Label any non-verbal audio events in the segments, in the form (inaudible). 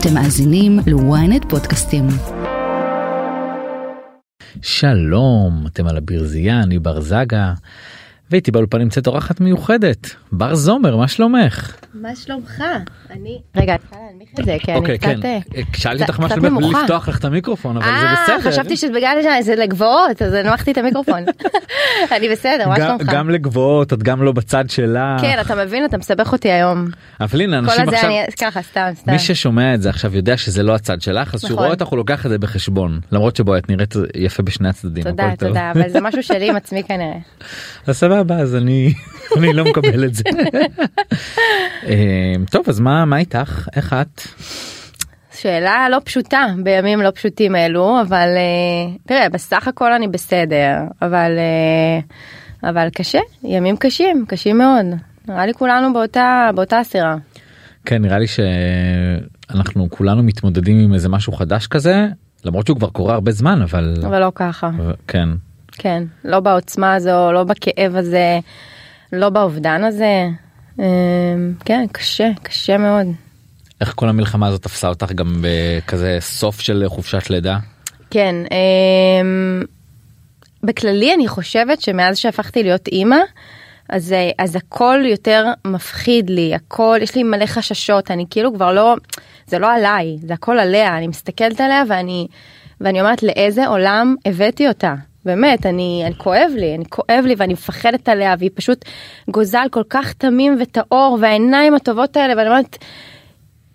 אתם מאזינים ל-ynet פודקאסטים. שלום, אתם על הברזייה, אני בר זגה, ואיתי באולפן נמצאת אורחת מיוחדת, בר זומר, מה שלומך? מה שלומך? אני... רגע, אני צריכה להנמיך את זה, כי אני אוקיי, קצת... כן, אה, שאלתי אותך בלי נמוכה. לפתוח לך את המיקרופון, אבל זה אה, בסדר. חשבתי שזה בגלל שזה לגבוהות, אז הנמכתי את המיקרופון. (laughs) אני בסדר, מה גם- שלומך? גם לגבוהות, את גם לא בצד שלה. כן, אתה מבין, אתה מסבך אותי היום. אבל הנה, כל אנשים עכשיו... אני... ככה, סתם, סתם. מי ששומע את זה עכשיו יודע שזה לא הצד שלך אז שהוא נכון. רואה אותך הוא לוקח את זה בחשבון למרות שבואי את נראית יפה בשני הצדדים. תודה, הכל טוב. תודה, אבל זה משהו שלי עם עצמי כנראה. (laughs) אז סבבה אז אני (laughs) אני לא מקבל את זה. אה, טוב אז מה מה איתך איך את? שאלה לא פשוטה בימים לא פשוטים אלו, אבל אה, תראה, בסך הכל אני בסדר, אבל אה, אבל קשה, ימים קשים, קשים מאוד. נראה לי כולנו באותה באותה סירה. כן נראה לי שאנחנו כולנו מתמודדים עם איזה משהו חדש כזה למרות שהוא כבר קורה הרבה זמן אבל אבל לא ככה. כן כן, לא בעוצמה הזו, לא בכאב הזה, לא באובדן הזה. אמ, כן, קשה, קשה מאוד. איך כל המלחמה הזאת תפסה אותך גם בכזה סוף של חופשת לידה. כן, אמ, בכללי אני חושבת שמאז שהפכתי להיות אימא, אז, אה, אז הכל יותר מפחיד לי, הכל, יש לי מלא חששות, אני כאילו כבר לא, זה לא עליי, זה הכל עליה, אני מסתכלת עליה ואני, ואני אומרת לאיזה עולם הבאתי אותה. באמת, אני, אני כואב לי, אני כואב לי ואני מפחדת עליה והיא פשוט גוזל כל כך תמים וטהור והעיניים הטובות האלה ואני אומרת,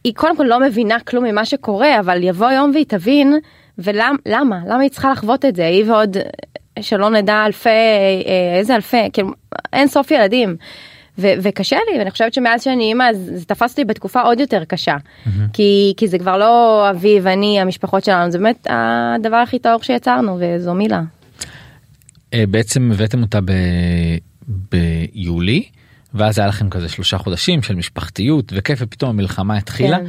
היא קודם כל לא מבינה כלום ממה שקורה אבל יבוא יום והיא תבין ולמה למה למה היא צריכה לחוות את זה היא ועוד שלא נדע אלפי אה, איזה אלפי כאילו אין סוף ילדים. ו- וקשה לי ואני חושבת שמאז שאני אימא זה תפס אותי בתקופה עוד יותר קשה כי כי זה כבר לא אבי ואני המשפחות שלנו זה באמת הדבר הכי טהור שיצרנו וזו מילה. אה, בעצם הבאתם אותה ב... ביולי ואז היה לכם כזה שלושה חודשים של משפחתיות וכיף ופתאום המלחמה התחילה. כן.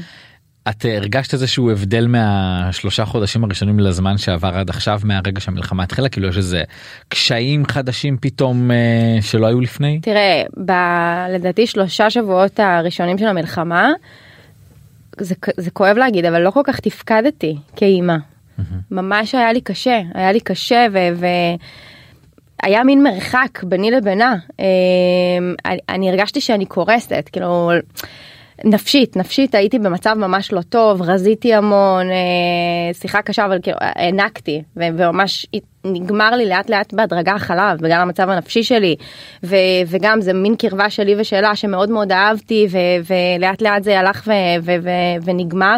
את אה, הרגשת איזשהו הבדל מהשלושה חודשים הראשונים לזמן שעבר עד עכשיו מהרגע שהמלחמה התחילה כאילו יש איזה קשיים חדשים פתאום אה, שלא היו לפני? תראה, ב- לדעתי שלושה שבועות הראשונים של המלחמה, זה, זה כואב להגיד, אבל לא כל כך תפקדתי כאימא. ממש היה לי קשה, היה לי קשה ו... ו... היה מין מרחק ביני לבינה. אה, אני, הרגשתי שאני קורסת, כאילו, נפשית, נפשית הייתי במצב ממש לא טוב, רזיתי המון, אה, שיחה קשה, אבל כאילו הענקתי, ו- וממש נגמר לי לאט לאט בהדרגה החלב, בגלל המצב הנפשי שלי, ו- וגם זה מין קרבה שלי ושלה שמאוד מאוד אהבתי, ו- ולאט לאט זה הלך ו- ו- ו- ונגמר.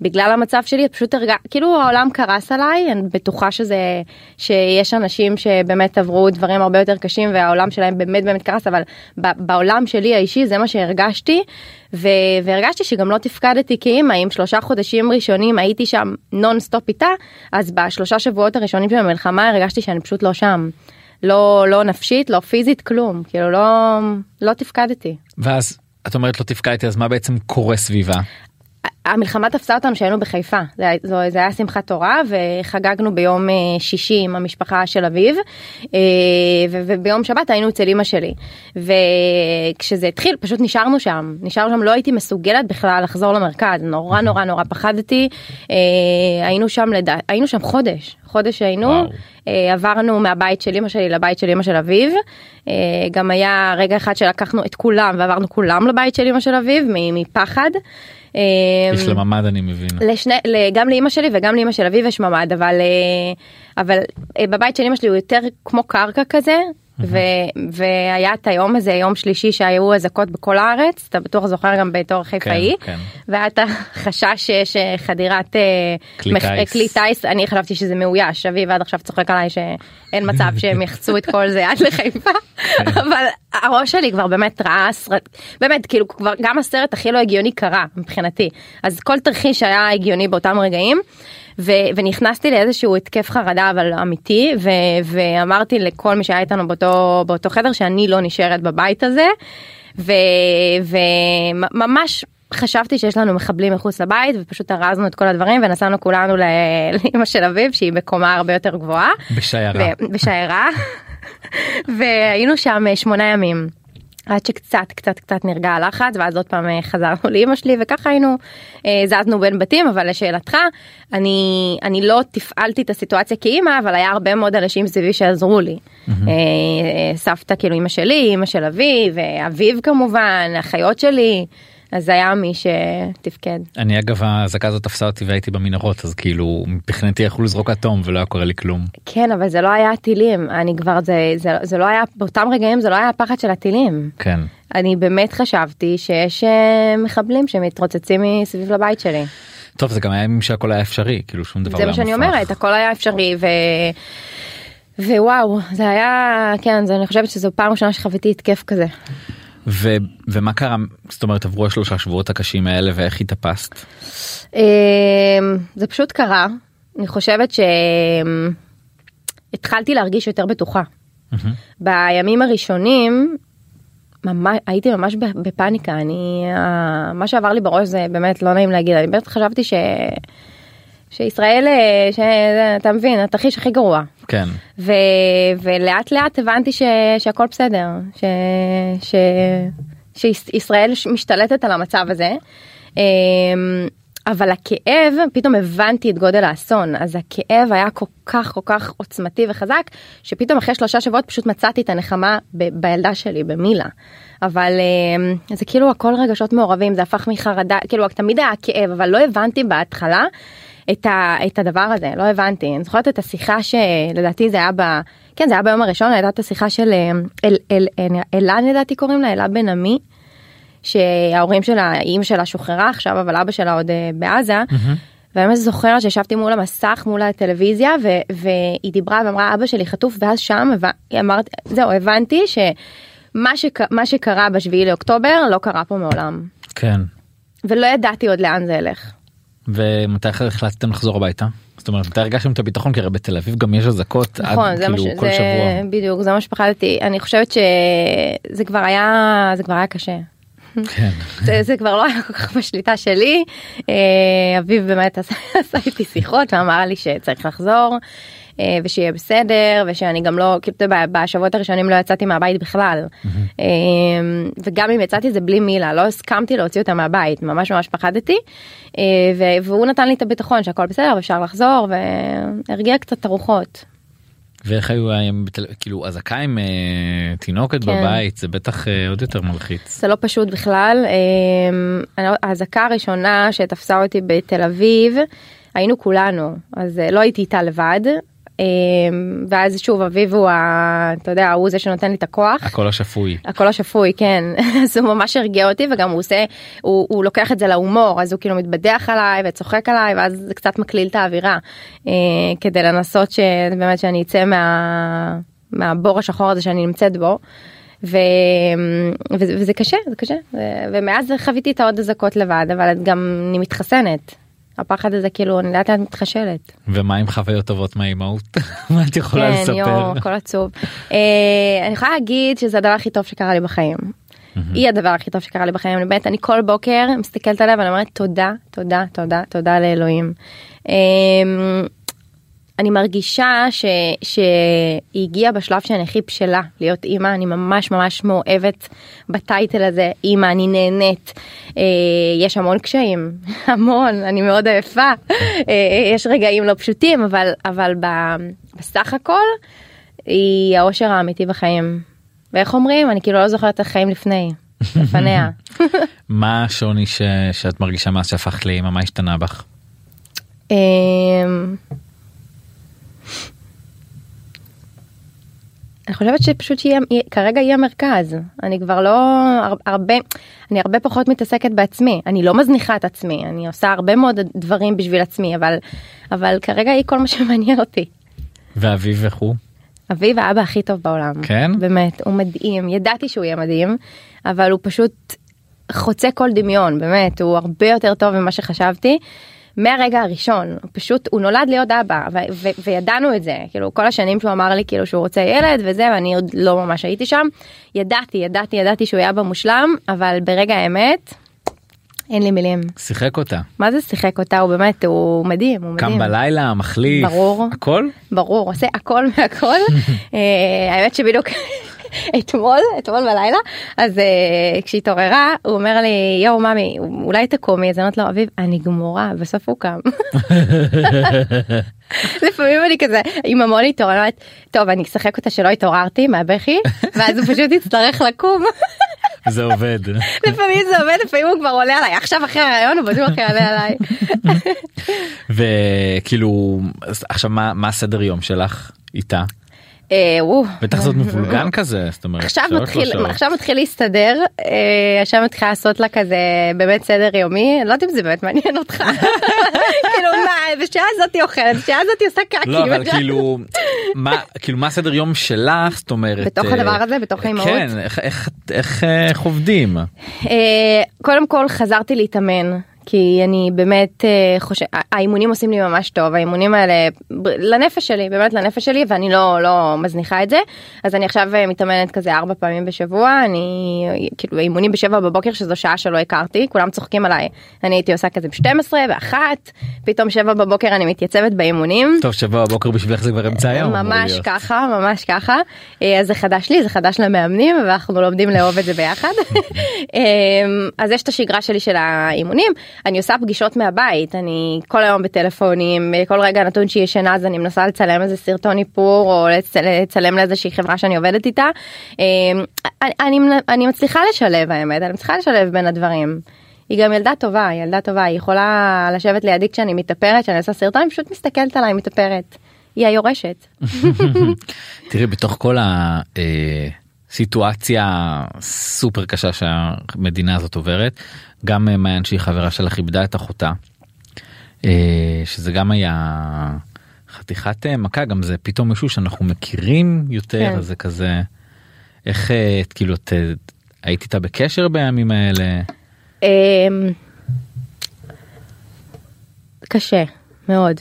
בגלל המצב שלי פשוט הרגע כאילו העולם קרס עליי אני בטוחה שזה שיש אנשים שבאמת עברו דברים הרבה יותר קשים והעולם שלהם באמת באמת קרס אבל בעולם שלי האישי זה מה שהרגשתי ו- והרגשתי שגם לא תפקדתי כאימא אם שלושה חודשים ראשונים הייתי שם נון סטופ איתה אז בשלושה שבועות הראשונים של המלחמה הרגשתי שאני פשוט לא שם. לא לא נפשית לא פיזית כלום. כאילו לא לא תפקדתי. ואז את אומרת לא תפקדתי אז מה בעצם קורה סביבה? המלחמה תפסה אותנו שהיינו בחיפה. זה, זו- זה היה שמחת תורה וחגגנו ביום אה, שישי עם המשפחה של אביו אה, וביום שבת היינו אצל אמא שלי. וכשזה התחיל פשוט נשארנו שם. נשארנו שם לא הייתי מסוגלת בכלל לחזור למרכז. נורא נורא נורא פחדתי. אה, היינו שם לדע... היינו שם חודש חודש היינו. אה, עברנו מהבית של אמא שלי לבית של אמא של אביו אה, גם היה רגע אחד שלקחנו את כולם ועברנו כולם לבית של אמא של אביו מפחד. אה, יש לה ממ"ד אני מבין. לשני, גם לאימא שלי וגם לאימא של אביו יש ממ"ד אבל אה, אבל אה, בבית של אימא שלי הוא יותר כמו קרקע כזה. ו, והיה את היום הזה יום שלישי שהיו אזעקות בכל הארץ אתה בטוח זוכר גם בתור חיפאי כן. והיה את החשש שיש אה, חדירת אה, כלי טיס. כלי טיס אני חשבתי שזה מאויש אביב עד עכשיו צוחק עליי שאין מצב (laughs) שהם יחצו את כל זה עד לחיפה אבל הראש שלי כבר באמת ראה סרט באמת כאילו כבר גם הסרט הכי לא הגיוני קרה מבחינתי אז כל תרחיש היה הגיוני באותם רגעים. ו- ונכנסתי לאיזשהו התקף חרדה אבל אמיתי ו- ואמרתי לכל מי שהיה איתנו באותו באותו חדר שאני לא נשארת בבית הזה וממש חשבתי שיש לנו מחבלים מחוץ לבית ופשוט ארזנו את כל הדברים ונסענו כולנו לאמא של אביב שהיא בקומה הרבה יותר גבוהה. בשיירה. ו- בשיירה (laughs) והיינו שם אה, שמונה ימים. עד שקצת קצת קצת נרגע הלחץ ואז עוד פעם אה, חזרנו לאמא שלי וככה היינו אה, זזנו בין בתים אבל לשאלתך אני אני לא תפעלתי את הסיטואציה כאימא אבל היה הרבה מאוד אנשים סביבי שעזרו לי. אה, סבתא כאילו אמא שלי אמא של אביב ואביב כמובן אחיות שלי אז זה היה מי שתפקד. אני אגב האזעקה הזאת תפסה אותי והייתי במנהרות אז כאילו מבחינתי יכלו לזרוק אטום ולא היה קורה לי כלום. כן אבל זה לא היה הטילים אני כבר זה זה זה לא היה באותם רגעים זה לא היה הפחד של הטילים. כן. אני באמת חשבתי שיש אה, מחבלים שמתרוצצים מסביב לבית שלי. טוב זה גם היה ימים שהכל היה אפשרי כאילו שום דבר זה לא מה היה שאני מופרך. אומרת הכל היה אפשרי ו... ווואו זה היה כן זה אני חושבת שזו פעם ראשונה שחוויתי התקף כזה. ו, ומה קרה זאת אומרת עברו השלושה שבועות הקשים האלה ואיך התאפסת. אמ, זה פשוט קרה אני חושבת שהתחלתי להרגיש יותר בטוחה. בימים הראשונים ממש הייתי ממש בפאניקה אני אה, מה שעבר לי בראש זה באמת לא נעים להגיד אני באמת חשבתי ש... שישראל אה, שאתה מבין התרחיש הכי גרוע כן. ו... ולאט לאט הבנתי ש... שהכל בסדר ש... ש... שישראל משתלטת על המצב הזה. אמ, אבל הכאב פתאום הבנתי את גודל האסון אז הכאב היה כל כך כל כך עוצמתי וחזק שפתאום אחרי שלושה שבועות פשוט מצאתי את הנחמה ב- בילדה שלי במילה. אבל אמ, זה כאילו הכל רגשות מעורבים זה הפך מחרדה כאילו תמיד היה כאב אבל לא הבנתי בהתחלה את, ה, את הדבר הזה לא הבנתי אני זוכרת את השיחה שלדעתי זה היה ב... כן זה היה ביום הראשון הייתה את השיחה של אמ, אל, אל, אל, אלן לדעתי קוראים לה אלה בן עמי. שההורים שלה אימא שלה שוחררה עכשיו אבל אבא שלה עוד אה, בעזה. ואני ממש זוכרת שישבתי מול המסך מול הטלוויזיה ו, והיא דיברה ואמרה אבא שלי חטוף ואז שם היא אמרת זהו הבנתי שמה שק, מה שקרה בשביעי לאוקטובר לא קרה פה מעולם כן. ולא ידעתי עוד לאן זה ילך. ומתי אחרי החלטתם לחזור הביתה? זאת אומרת מתי הרגשתם את הביטחון כי הרי בתל אביב גם יש אזעקות נכון עד כאילו ש... כל זה שבוע. בדיוק זה מה שפחדתי אני חושבת שזה כבר היה זה כבר היה קשה. כן. זה, זה כבר לא היה כל כך בשליטה שלי. אה, אביב באמת עשה, (laughs) איתי שיחות ואמר לי שצריך לחזור ושיהיה בסדר ושאני גם לא כאילו בשבועות הראשונים לא יצאתי מהבית בכלל אה, וגם אם יצאתי זה בלי מילה לא הסכמתי להוציא אותה מהבית ממש ממש פחדתי אה, והוא נתן לי את הביטחון שהכל בסדר ואפשר לחזור והרגיע קצת את הרוחות. ואיך היו בתל כאילו אזעקה עם אה, תינוקת כן. בבית זה בטח אה, עוד יותר מלחיץ. זה לא פשוט בכלל. אמ, לא- האזעקה הראשונה שתפסה אותי בתל אביב, היינו כולנו, אז אה, לא הייתי איתה לבד. אמ, ואז שוב אביב הוא, ה- אתה יודע, הוא זה שנותן לי את הכוח. הקול השפוי. הקול השפוי כן (laughs) אז הוא ממש הרגיע אותי וגם הוא עושה הוא, הוא לוקח את זה להומור אז הוא כאילו מתבדח עליי וצוחק עליי ואז זה קצת מקליל את האווירה אה, כדי לנסות שבאמת שאני אצא מה, מהבור השחור הזה שאני נמצאת בו. ו... וזה, וזה קשה זה קשה ו... ומאז חוויתי את העוד אזעקות לבד אבל גם אני מתחסנת. הפחד הזה כאילו אני לאט לאט מתחשלת. ומה עם חוויות טובות מהאימהות? (laughs) מה את יכולה כן, לספר? יואו, הכל עצוב. אה, אני יכולה להגיד שזה הדבר הכי טוב שקרה לי בחיים. היא הדבר הכי טוב שקרה לי בחיים, אני באמת, אני כל בוקר מסתכלת עליה ואני אומרת תודה, תודה, תודה, תודה לאלוהים. אה, אני מרגישה ש, שהיא הגיעה בשלב שאני הכי בשלה להיות אימא, אני ממש ממש מאוהבת בטייטל הזה, אימא, אני נהנית. אה, יש המון קשיים, (laughs) המון, אני מאוד עייפה, אה, יש רגעים לא פשוטים, אבל, אבל ב, בסך הכל היא האושר האמיתי בחיים. ואיך אומרים, אני כאילו לא זוכרת את החיים לפני, לפניה. (laughs) מה השוני ש... שאת מרגישה מאז שהפכת לאמא מה השתנה בך? אני חושבת שפשוט שיהיה, כרגע יהיה מרכז. אני כבר לא הר- הרבה, אני הרבה פחות מתעסקת בעצמי. אני לא מזניחה את עצמי, אני עושה הרבה מאוד דברים בשביל עצמי, אבל, אבל כרגע היא כל מה שמעניין אותי. ואביב איך הוא? אביב האבא הכי טוב בעולם. כן? באמת, הוא מדהים, ידעתי שהוא יהיה מדהים, אבל הוא פשוט חוצה כל דמיון, באמת, הוא הרבה יותר טוב ממה שחשבתי. מהרגע הראשון, פשוט, הוא נולד להיות אבא, ו- ו- וידענו את זה, כאילו כל השנים שהוא אמר לי כאילו שהוא רוצה ילד וזה, ואני עוד לא ממש הייתי שם, ידעתי, ידעתי, ידעתי שהוא יהיה אבא מושלם, אבל ברגע האמת, אין לי מילים. שיחק אותה. מה זה שיחק אותה, הוא באמת, הוא מדהים, הוא מדהים. קם בלילה מחליף ברור. הכל ברור, עושה הכל מהכל. (laughs) אה, האמת שבדיוק אתמול אתמול בלילה אז uh, כשהיא התעוררה הוא אומר לי יואו ממי אולי תקומי אז אני אומרת לו אביב אני גמורה בסוף הוא קם. (laughs) לפעמים אני כזה עם המוניטור אני אומרת טוב אני אשחק אותה שלא התעוררתי מהבכי ואז הוא פשוט יצטרך לקום. (laughs) זה עובד. (laughs) לפעמים זה עובד לפעמים הוא כבר עולה עליי עכשיו אחרי הרעיון הוא בטוח יעלה עליי. וכאילו עכשיו מה מה הסדר יום שלך איתה. אה. בטח זאת מבולגן כזה זאת אומרת עכשיו מתחיל שלוש. עכשיו מתחיל להסתדר אה, עכשיו מתחילה לעשות לה כזה באמת סדר יומי לא יודעת אם זה באמת מעניין אותך (laughs) כאילו מה בשעה הזאת היא אוכלת בשעה הזאת היא עושה קקי לא אבל כאילו מה כאילו מה סדר יום שלך זאת אומרת בתוך אה, הדבר הזה בתוך האימהות כן איך איך איך עובדים אה, קודם כל חזרתי להתאמן כי אני באמת אה, חושב האימונים עושים לי ממש טוב האימונים האלה לנפש שלי באמת לנפש שלי ואני לא לא מזניחה את זה אז אני עכשיו אה, מתאמנת כזה ארבע פעמים בשבוע אני כאילו אימונים בשבע בבוקר שזו שעה שלא הכרתי כולם צוחקים עליי אני הייתי עושה כזה ב-12 ואחת פתאום שבע בבוקר אני מתייצבת באימונים. טוב שבוע בבוקר בשבילך זה כבר אמצע היום. אמור ממש. ככה ממש ככה אה, אז זה חדש לי זה חדש למאמנים ואנחנו לומדים לאהוב את זה ביחד (laughs) אה, אז יש את השגרה שלי של האימונים אני עושה פגישות מהבית אני כל היום בטלפונים אה, כל רגע נתון שהיא ישנה אז אני מנסה לצלם איזה סרטון איפור או לצ- לצלם לאיזושהי חברה שאני עובדת איתה אה, אני, אני, אני מצליחה לשלב האמת אני מצליחה לשלב בין הדברים. היא גם ילדה טובה, היא ילדה טובה, היא יכולה לשבת לידי כשאני מתאפרת, כשאני עושה סרטון, היא פשוט מסתכלת עליי מתאפרת. היא היורשת. (laughs) תראי בתוך כל הסיטואציה סופר קשה שהמדינה הזאת עוברת גם אה, מעיין שהיא חברה שלך איבדה את אחותה אה, שזה גם היה חתיכת אה, מכה גם זה פתאום מישהו שאנחנו מכירים יותר כן. זה כזה איך את כאילו את, היית איתה בקשר בימים האלה אמ, קשה, מאוד.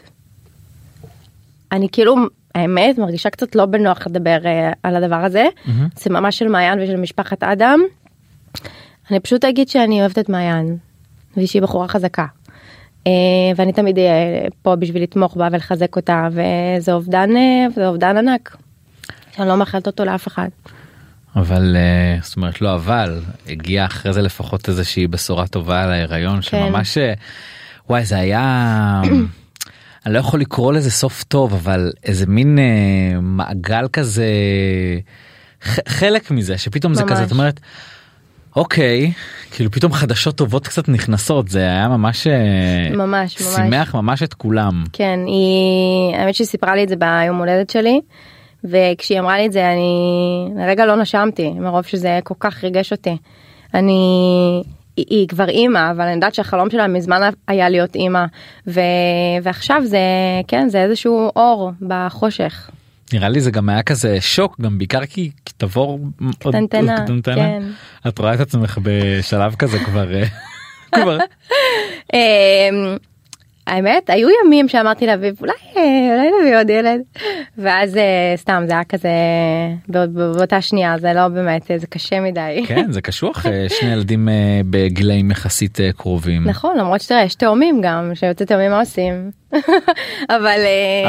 אני כאילו, האמת, מרגישה קצת לא בנוח לדבר על הדבר הזה. מהמם. זה ממש של מעיין ושל משפחת אדם. אני פשוט אגיד שאני אוהבת את מעיין, ושהיא בחורה חזקה. אה, ואני תמיד אהיה פה בשביל לתמוך בה ולחזק אותה, וזה אובדן, אה, זה אובדן ענק. שאני לא מאחלת אותו לאף אחד. אבל אה, זאת אומרת לא אבל הגיע אחרי זה לפחות איזושהי בשורה טובה על ההיריון שממש אה, וואי זה היה (clears throat) אני לא יכול לקרוא לזה סוף טוב אבל איזה מין אה, מעגל כזה חלק מזה שפתאום זה כזה ממש. את אומרת אוקיי כאילו פתאום חדשות טובות קצת נכנסות זה היה ממש אה, ממש, ממש. שימח ממש את כולם כן, היא, האמת שהיא סיפרה לי את זה ביום הולדת שלי, וכשהיא אמרה לי את זה אני לרגע לא נשמתי, מרוב שזה כל כך ריגש אותי. אני, היא, היא כבר אימא, אבל אני יודעת שהחלום שלה מזמן היה להיות אימא, ו, ועכשיו זה, כן, זה איזשהו אור בחושך. נראה לי זה גם היה כזה שוק גם בעיקר כי תבור קטנטנה, עוד קטנטנה. כן. את רואה את עצמך בשלב כזה כבר אה, (laughs) כבר (laughs) אמ, האמת היו ימים שאמרתי לאביב אולי אה, אולי נביא עוד ילד. ואז אה, סתם זה היה כזה בא- באותה שנייה זה לא באמת זה קשה מדי. כן זה קשוח אה, שני ילדים בגילאים יחסית קרובים. נכון למרות שתראה יש תאומים גם שיוצא תאומים מה עושים? (laughs) אבל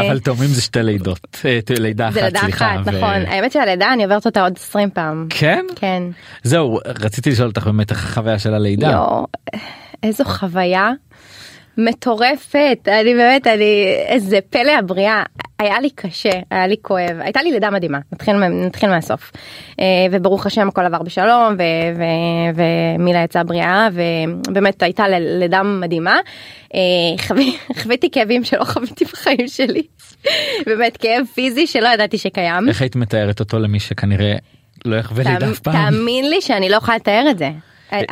אבל תאומים זה שתי לידות לידה אחת לידה סליחה. אחת ו- נכון. האמת שהלידה אני עוברת אותה עוד 20 פעם. כן? כן. זהו רציתי לשאול אותך באמת החוויה של הלידה. איזו חוויה מטורפת. אני באמת אני איזה פלא הבריאה. היה לי קשה היה לי כואב. הייתה לי לידה מדהימה. נתחיל נתחיל מהסוף. אה, וברוך השם הכל עבר בשלום ומילה יצאה בריאה ובאמת הייתה לידה מדהימה. אה, חווי- חוויתי כאבים שלא חוויתי בחיים שלי. באמת כאב פיזי שלא ידעתי שקיים. איך היית מתארת אותו למי שכנראה לא יחווה לידה אף פעם. תאמין לי שאני לא יכולה לתאר את זה.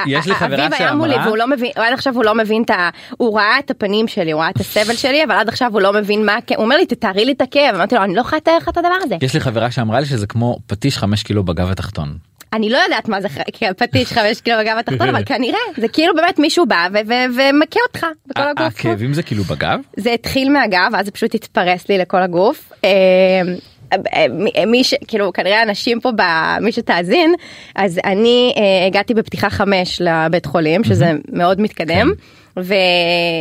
יש לי חברה אביב היה מולי שאמרה- והוא לא מבין, עד עכשיו הוא לא מבין את ה... הוא ראה את הפנים שלי, הוא ראה את הסבל שלי, אבל עד עכשיו הוא לא מבין מה. הוא אומר לי תתארי לי את הכאב, אמרתי לו אני לא יכולה לתאר לך את הדבר הזה. יש לי חברה שאמרה לי שזה כמו פטיש חמש קילו בגב התחתון. אני לא יודעת מה זה ח- פטיש חמש קילו בגב התחתון, אבל (laughs) כנראה זה כאילו באמת מישהו בא ומכה אותך בכל הגוף. הכאבים זה כאילו בגב? זה התחיל מהגב, אז זה פשוט התפרס לי לכל הגוף. אה, מי ש... כאילו כנראה אנשים פה, מי שתאזין, אז אני אה, הגעתי בפתיחה חמש לבית חולים, שזה מאוד מתקדם. כן.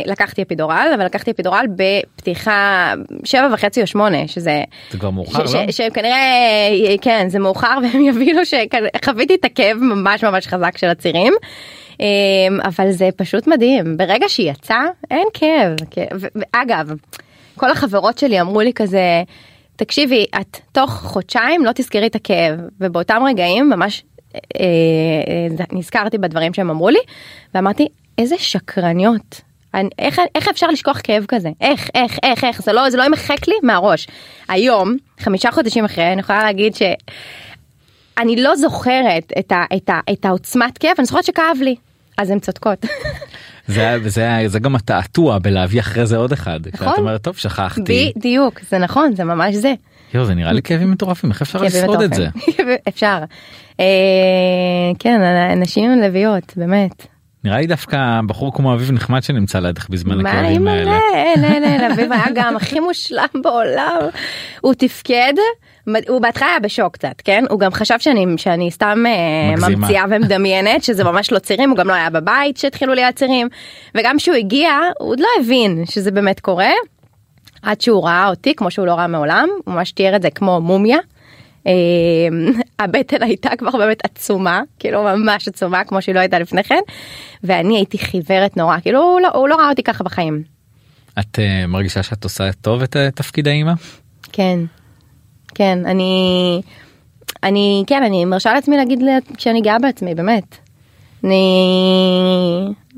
ולקחתי אפידורל אבל לקחתי אפידורל בפתיחה שבע וחצי או שמונה שזה זה כבר מאוחר ש, לא? ש, שהם כנראה כן זה מאוחר (laughs) והם יבינו שחוויתי את הכאב ממש ממש חזק של הצירים. אמ, אבל זה פשוט מדהים ברגע שהיא יצאה אין כאב ואגב כל החברות שלי אמרו לי כזה תקשיבי את תוך חודשיים לא תזכרי את הכאב ובאותם רגעים ממש אה, אה, נזכרתי בדברים שהם אמרו לי ואמרתי איזה שקרניות. אני, איך, איך אפשר לשכוח כאב כזה? איך איך איך איך? זה לא זה לא ימחק לי מהראש. היום חמישה חודשים אחרי אני יכולה להגיד ש. אני לא זוכרת את, ה, את, ה, את העוצמת כאב אני זוכרת שכאב לי אז הן צודקות. זה, זה, זה גם התעתוע בלהביא אחרי זה עוד אחד. נכון. את אומרת טוב שכחתי. בדיוק זה נכון זה ממש זה. יו, זה נראה לי כאבים מטורפים איך אפשר לשרוד את זה. (laughs) אפשר. אה, כן אנשים לביאות באמת. נראה לי דווקא בחור כמו אביב נחמד שנמצא לידך בזמן הכאבים האלה. מה, אין, אביב היה גם הכי מושלם בעולם. הוא תפקד, הוא בהתחלה היה בשוק קצת, כן? הוא גם חשב שאני, שאני סתם אה, ממציאה ומדמיינת, שזה ממש לא צירים, הוא גם לא היה בבית שהתחילו להיות צירים. וגם כשהוא הגיע, הוא עוד לא הבין שזה באמת קורה. עד שהוא ראה אותי כמו שהוא לא ראה מעולם, הוא ממש תיאר את זה כמו מומיה. אמ, הבטן הייתה כבר באמת עצומה כאילו ממש עצומה כמו שהיא לא הייתה לפני כן ואני הייתי חיוורת נורא כאילו הוא לא, הוא לא ראה אותי ככה בחיים. את uh, מרגישה שאת עושה טוב את uh, תפקיד האימא? כן כן אני אני כן אני מרשה לעצמי להגיד שאני גאה בעצמי באמת. אני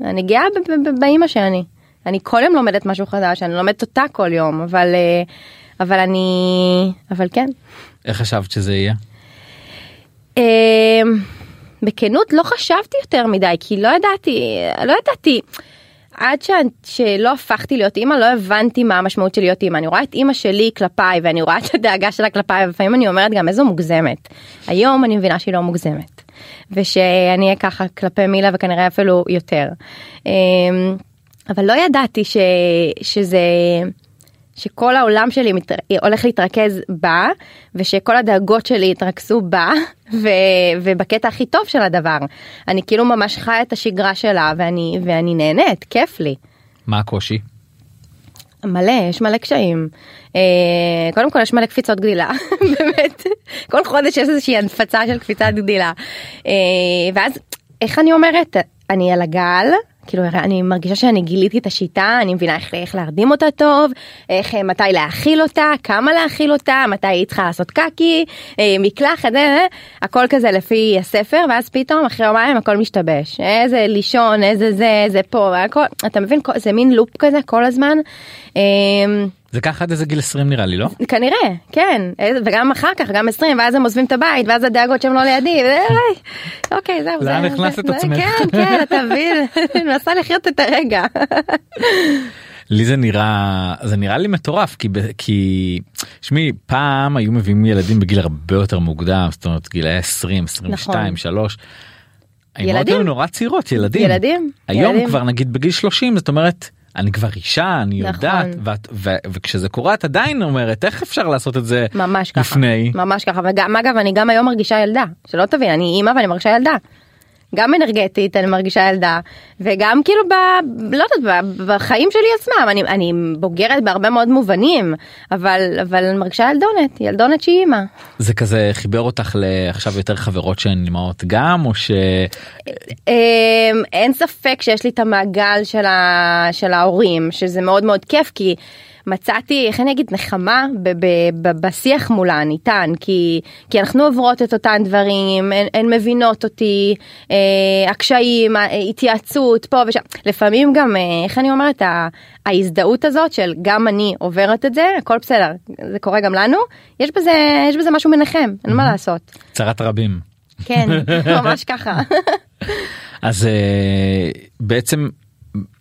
אני גאה באימא שאני אני כל יום לומדת משהו חדש אני לומדת אותה כל יום אבל uh, אבל אני אבל כן. איך חשבת שזה יהיה? אמ, בכנות לא חשבתי יותר מדי כי לא ידעתי לא ידעתי עד ש... שלא הפכתי להיות אימא לא הבנתי מה המשמעות של להיות אימא אני רואה את אימא שלי כלפיי ואני רואה את הדאגה שלה כלפיי ולפעמים אני אומרת גם איזו מוגזמת היום אני מבינה שהיא לא מוגזמת ושאני אהיה ככה כלפי מילה וכנראה אפילו יותר אמ, אבל לא ידעתי ש... שזה. שכל העולם שלי מת... הולך להתרכז בה ושכל הדאגות שלי יתרכזו בה ו... ובקטע הכי טוב של הדבר. אני כאילו ממש חיה את השגרה שלה ואני ואני נהנית כיף לי. מה הקושי? מלא יש מלא קשיים. אה, קודם כל יש מלא קפיצות גדילה. (laughs) באמת. כל חודש יש איזושהי הנפצה של קפיצת גדילה. אה, ואז איך אני אומרת? אני על הגל כאילו אני מרגישה שאני גיליתי את השיטה אני מבינה איך, איך להרדים אותה טוב איך מתי להאכיל אותה כמה להאכיל אותה מתי היא צריכה לעשות קקי אה, מקלחת אה, הכל כזה לפי הספר ואז פתאום אחרי יומיים הכל משתבש איזה לישון איזה זה איזה פה הכל אתה מבין זה מין לופ כזה כל הזמן. זה ככה עד איזה גיל 20 נראה לי לא? כנראה כן וגם אחר כך גם 20 ואז הם עוזבים את הבית ואז הדאגות שהם לא לידי אוקיי זהו לאן הכנסת את עצמך? כן כן אתה מבין מנסה לחיות את הרגע. לי זה נראה זה נראה לי מטורף כי כי שמי פעם היו מביאים ילדים בגיל הרבה יותר מוקדם זאת אומרת גילאי 20 22 3. ילדים נורא צעירות ילדים ילדים היום ילדים. כבר נגיד בגיל 30 זאת אומרת. אני כבר אישה אני נכון. יודעת ואת, ו, וכשזה קורה את עדיין אומרת איך אפשר לעשות את זה ממש לפני ככה ממש ככה וגם אגב אני גם היום מרגישה ילדה שלא תבין אני אימא ואני מרגישה ילדה. גם אנרגטית אני מרגישה ילדה וגם כאילו ב... לא יודעת בחיים שלי עצמם אני, אני בוגרת בהרבה מאוד מובנים אבל אבל אני מרגישה ילדונת ילדונת שהיא אימא. זה כזה חיבר אותך לעכשיו יותר חברות שהן אימהות גם או ש... אמ, אין ספק שיש לי את המעגל של, ה... של ההורים שזה מאוד מאוד כיף כי. מצאתי איך אני אגיד נחמה ב- ב- ב- בשיח מולן איתן כי כי אנחנו עוברות את אותן דברים הן, הן מבינות אותי אה, הקשיים ההתייעצות פה ושם לפעמים גם אה, איך אני אומרת ההזדהות הזאת של גם אני עוברת את זה הכל בסדר זה קורה גם לנו יש בזה יש בזה משהו מנחם אין מה לעשות. צרת רבים. כן (laughs) ממש ככה. אז אה, בעצם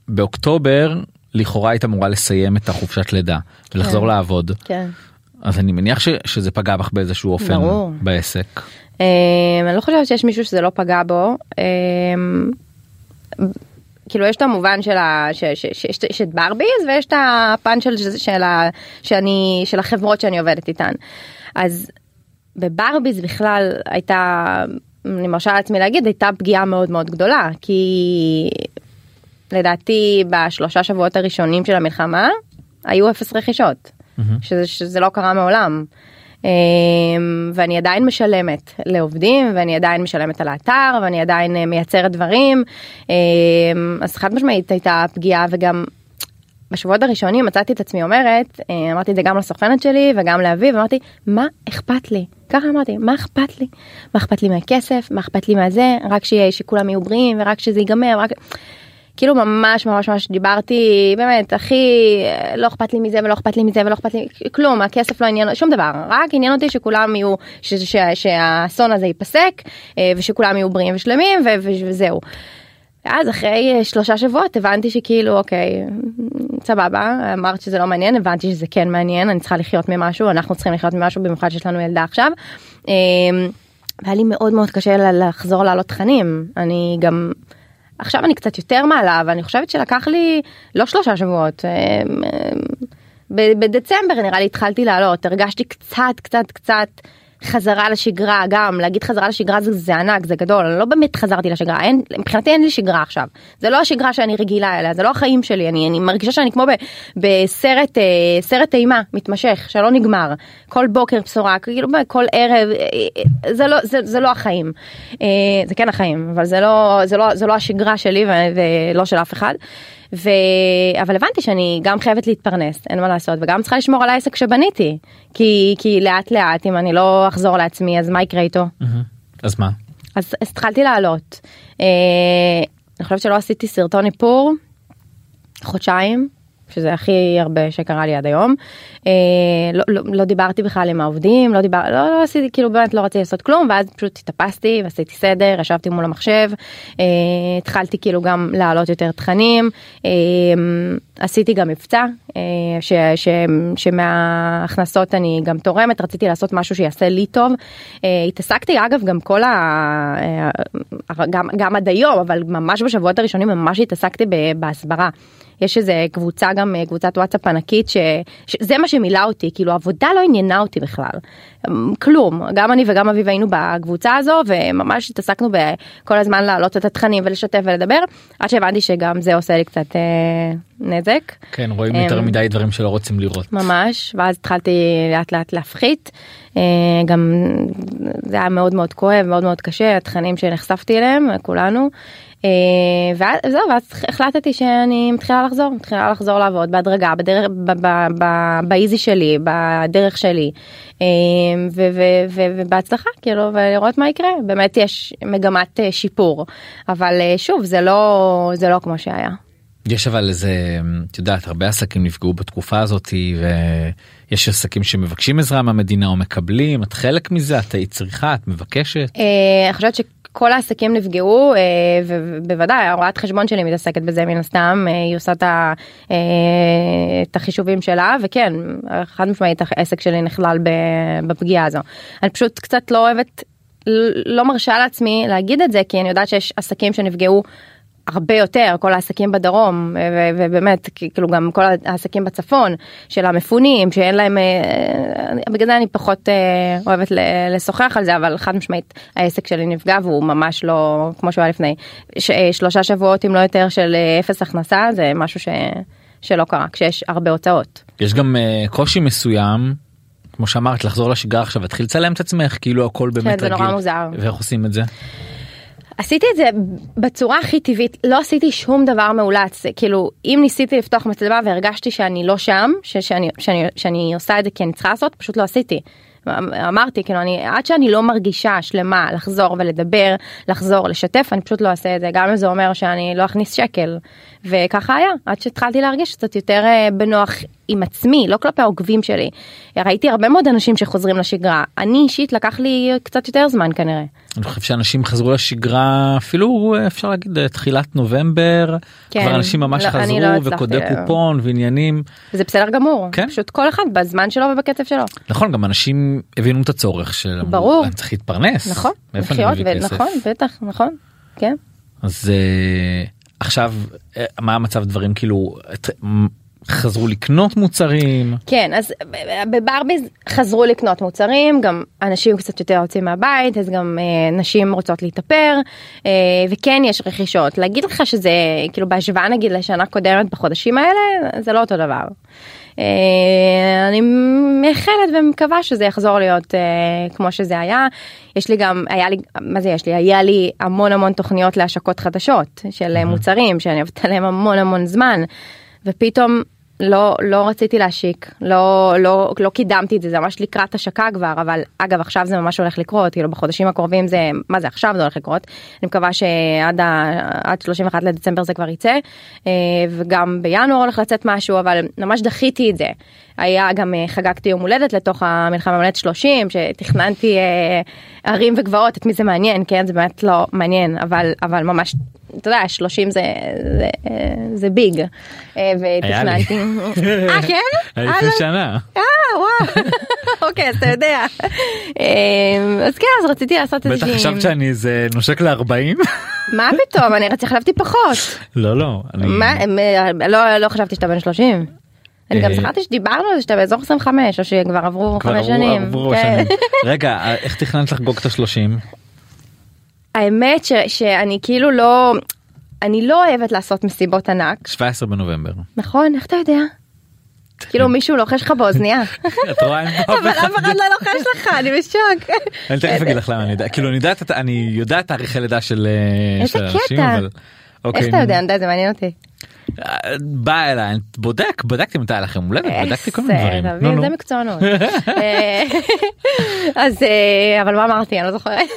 באוקטובר לכאורה היית אמורה לסיים את החופשת לידה ולחזור כן. לעבוד. כן. אז אני מניח ש, שזה פגע בך באיזשהו אופן ברור. בעסק. Um, אני לא חושבת שיש מישהו שזה לא פגע בו. Um, כאילו יש את המובן של ה... יש את ברביז ויש את הפן של, של, של, ה, שאני, של החברות שאני עובדת איתן. אז בברביז בכלל הייתה, אני מרשה לעצמי להגיד, הייתה פגיעה מאוד מאוד גדולה, כי לדעתי בשלושה שבועות הראשונים של המלחמה היו אפס רכישות, mm-hmm. שזה, שזה לא קרה מעולם. אמ, ואני עדיין משלמת לעובדים ואני עדיין משלמת על האתר ואני עדיין אה, מייצרת דברים. אמ, אז חד משמעית הייתה פגיעה וגם בשבועות הראשונים מצאתי את עצמי אומרת אה, אמרתי את זה גם לסוכנת שלי וגם לאביב אמרתי מה אכפת לי? ככה אמרתי מה אכפת לי? מה אכפת לי מהכסף? מה אכפת לי מהזה? רק שיהיה שכולם יהיו בריאים ורק שזה ייגמר רק כאילו ממש ממש ממש דיברתי באמת הכי לא אכפת לי מזה ולא אכפת לי מזה ולא אכפת לי כלום הכסף לא עניין שום דבר רק עניין אותי שכולם יהיו שהאסון הזה ייפסק אה, ושכולם יהיו בריאים ושלמים ו, וזהו. אז אחרי שלושה שבועות הבנתי שכאילו אוקיי סבבה אמרת שזה לא מעניין הבנתי שזה כן מעניין אני צריכה לחיות ממשהו אנחנו צריכים לחיות ממשהו במיוחד שיש לנו ילדה עכשיו. אה, והיה לי מאוד מאוד קשה לחזור לעלות תכנים אני גם. עכשיו אני קצת יותר מעלה ואני חושבת שלקח לי לא שלושה שבועות. אה, אה, בדצמבר נראה לי התחלתי לעלות הרגשתי קצת קצת קצת חזרה לשגרה גם להגיד חזרה לשגרה זה, זה ענק זה גדול אני לא באמת חזרתי לשגרה אין מבחינתי אין לי שגרה עכשיו. זה לא השגרה שאני רגילה אליה זה לא החיים שלי אני, אני מרגישה שאני כמו ב, בסרט אה, סרט אימה מתמשך שלא נגמר. כל בוקר בשורה כאילו כל ערב אה, אה, זה לא זה, זה לא החיים. זה כן החיים אבל זה לא זה לא זה לא השגרה שלי ולא של אף אחד. ו... אבל הבנתי שאני גם חייבת להתפרנס אין מה לעשות וגם צריכה לשמור על העסק שבניתי כי כי לאט לאט אם אני לא אחזור לעצמי אז מה יקרה איתו. אז מה? אז, אז התחלתי לעלות. אה, אני חושבת שלא עשיתי סרטון איפור חודשיים שזה הכי הרבה שקרה לי עד היום. אה, לא, לא, לא דיברתי בכלל עם העובדים, לא דיבר, לא, לא עשיתי, כאילו באמת לא רציתי לעשות כלום, ואז פשוט התאפסתי ועשיתי סדר, ישבתי מול המחשב, אה, התחלתי כאילו גם להעלות יותר תכנים, אה, עשיתי גם מבצע, אה, ש, ש, שמההכנסות אני גם תורמת, רציתי לעשות משהו שיעשה לי טוב. אה, התעסקתי אגב גם כל ה... אה, גם, גם עד היום, אבל ממש בשבועות הראשונים ממש התעסקתי בהסברה. יש איזה קבוצה גם אה, קבוצת וואטסאפ ענקית ש... שזה מה שמילא אותי כאילו עבודה לא עניינה אותי בכלל אמ, כלום גם אני וגם אביב היינו בקבוצה הזו וממש התעסקנו בכל הזמן להעלות את התכנים ולשתף ולדבר עד שהבנתי שגם זה עושה לי קצת אה, נזק. כן רואים יותר אמ, מדי דברים שלא רוצים לראות. ממש ואז התחלתי לאט לאט להפחית אה, גם זה היה מאוד מאוד כואב מאוד מאוד קשה התכנים שנחשפתי אליהם כולנו. אה, וזהו ואז החלטתי שאני מתחילה לחזור מתחילה לחזור לעבוד בהדרגה בדרך באיזי שלי בדרך שלי אה, ובהצלחה כאילו ולראות מה יקרה באמת יש מגמת אה, שיפור אבל שוב זה לא זה לא כמו שהיה. יש אבל איזה את יודעת הרבה עסקים נפגעו בתקופה הזאתי ויש עסקים שמבקשים עזרה מהמדינה או מקבלים את חלק מזה את היית צריכה את מבקשת. אני חושבת כל העסקים נפגעו אה, ובוודאי הרואת חשבון שלי מתעסקת בזה מן הסתם אה, היא עושה אה, את החישובים שלה וכן חד משמעית העסק שלי נכלל בפגיעה הזו. אני פשוט קצת לא אוהבת לא מרשה לעצמי להגיד את זה כי אני יודעת שיש עסקים שנפגעו הרבה יותר כל העסקים בדרום ובאמת כאילו גם כל העסקים בצפון של המפונים שאין להם אה, בגלל זה אני פחות אה, אוהבת לשוחח על זה אבל חד משמעית העסק שלי נפגע והוא ממש לא כמו שהוא היה לפני אה, שלושה שבועות אם לא יותר של אפס הכנסה זה משהו ש, שלא קרה כשיש הרבה הוצאות. יש גם קושי מסוים כמו שאמרת לחזור לשגרה עכשיו להתחיל לצלם את עצמך כאילו הכל באמת כן, רגיל. זה נורא מוזר. ואיך עושים את זה? עשיתי את זה בצורה הכי טבעית לא עשיתי שום דבר מאולץ. כאילו אם ניסיתי לפתוח מצלמה והרגשתי שאני לא שם שאני, שאני, שאני עושה את זה כי אני צריכה לעשות פשוט לא עשיתי. אמרתי כאילו אני עד שאני לא מרגישה שלמה לחזור ולדבר לחזור לשתף אני פשוט לא אעשה את זה. גם אם זה אומר שאני לא אכניס שקל. וככה היה עד שהתחלתי להרגיש קצת יותר אה, בנוח עם עצמי לא כלפי העוקבים שלי. ראיתי הרבה מאוד אנשים שחוזרים לשגרה. אני אישית לקח לי קצת יותר זמן כנראה. אני חושב שאנשים חזרו לשגרה אפילו אפשר להגיד תחילת נובמבר. כן, כבר אנשים ממש לא, חזרו לא וקודי קופון ועניינים. זה בסדר גמור. כן? פשוט כל אחד בזמן שלו ובקצב שלו. נכון גם אנשים הבינו את הצורך של ברור. אני צריך להתפרנס. נכון לחיות ו- נכון בטח נכון כן. אז. Uh... עכשיו אה, מה המצב דברים כאילו חזרו לקנות מוצרים. כן אז בברביז חזרו לקנות מוצרים גם אנשים קצת יותר יוצאים מהבית אז גם אה, נשים רוצות להתאפר אה, וכן יש רכישות. להגיד לך שזה כאילו בהשוואה נגיד לשנה קודמת בחודשים האלה זה לא אותו דבר. אה, אני מייחלת ומקווה שזה יחזור להיות אה, כמו שזה היה. יש לי גם היה לי מה זה יש לי? היה לי המון המון תוכניות להשקות חדשות של מוצרים שאני עובדת עליהם המון המון זמן ופתאום לא לא רציתי להשיק לא לא לא קידמתי את זה זה ממש לקראת השקה כבר אבל אגב עכשיו זה ממש הולך לקרות כאילו בחודשים הקרובים זה מה זה עכשיו זה הולך לקרות. אני מקווה שעד ה, עד 31 לדצמבר זה כבר יצא אה, וגם בינואר הולך לצאת משהו אבל ממש דחיתי את זה. היה גם אה, חגגתי יום הולדת לתוך המלחמה הולדת 30 שתכננתי אה, ערים וגבעות. את מי זה מעניין כן? זה באמת לא מעניין אבל אבל ממש אתה יודע 30 זה זה, זה ביג אה, ותכננתי (laughs) אה כן? (laughs) היה אה, לפני לא. שנה אה וואו (laughs) אוקיי אז אתה יודע אה, אז כן אז רציתי לעשות בטח איזה חשבת שאני איזה נושק ל-40 מה פתאום אני רציתי חשבתי פחות לא לא אה, לא לא חשבתי שאתה בן 30. אני גם זכרתי שדיברנו על זה שאתה באזור 25 או שכבר עברו כבר חמש עברו- שנים. עברו כן. שנים. רגע איך תכננת לחגוג את השלושים האמת ש- שאני כאילו לא אני לא אוהבת לעשות מסיבות ענק 17 בנובמבר נכון איך אתה יודע? כאילו מישהו לוחש לך באוזנייה (laughs) את רואה אף אבל. אף אחד לא לוחש לך אני בשוק. אני תכף אגיד לך למה אני יודע כאילו אני יודע את- אני יודע תאריכי לידה של אה, איזה של אנשים קטע. אבל. אוקיי, איך אתה יודע? אני יודע, זה מעניין אותי. אה, בא אליי בודק בדקתי מתי היה לכם הולדת בדקתי כל מיני דברים. זה, מקצוענות. (laughs) אה, אז אה, אבל מה אמרתי אני לא זוכרת.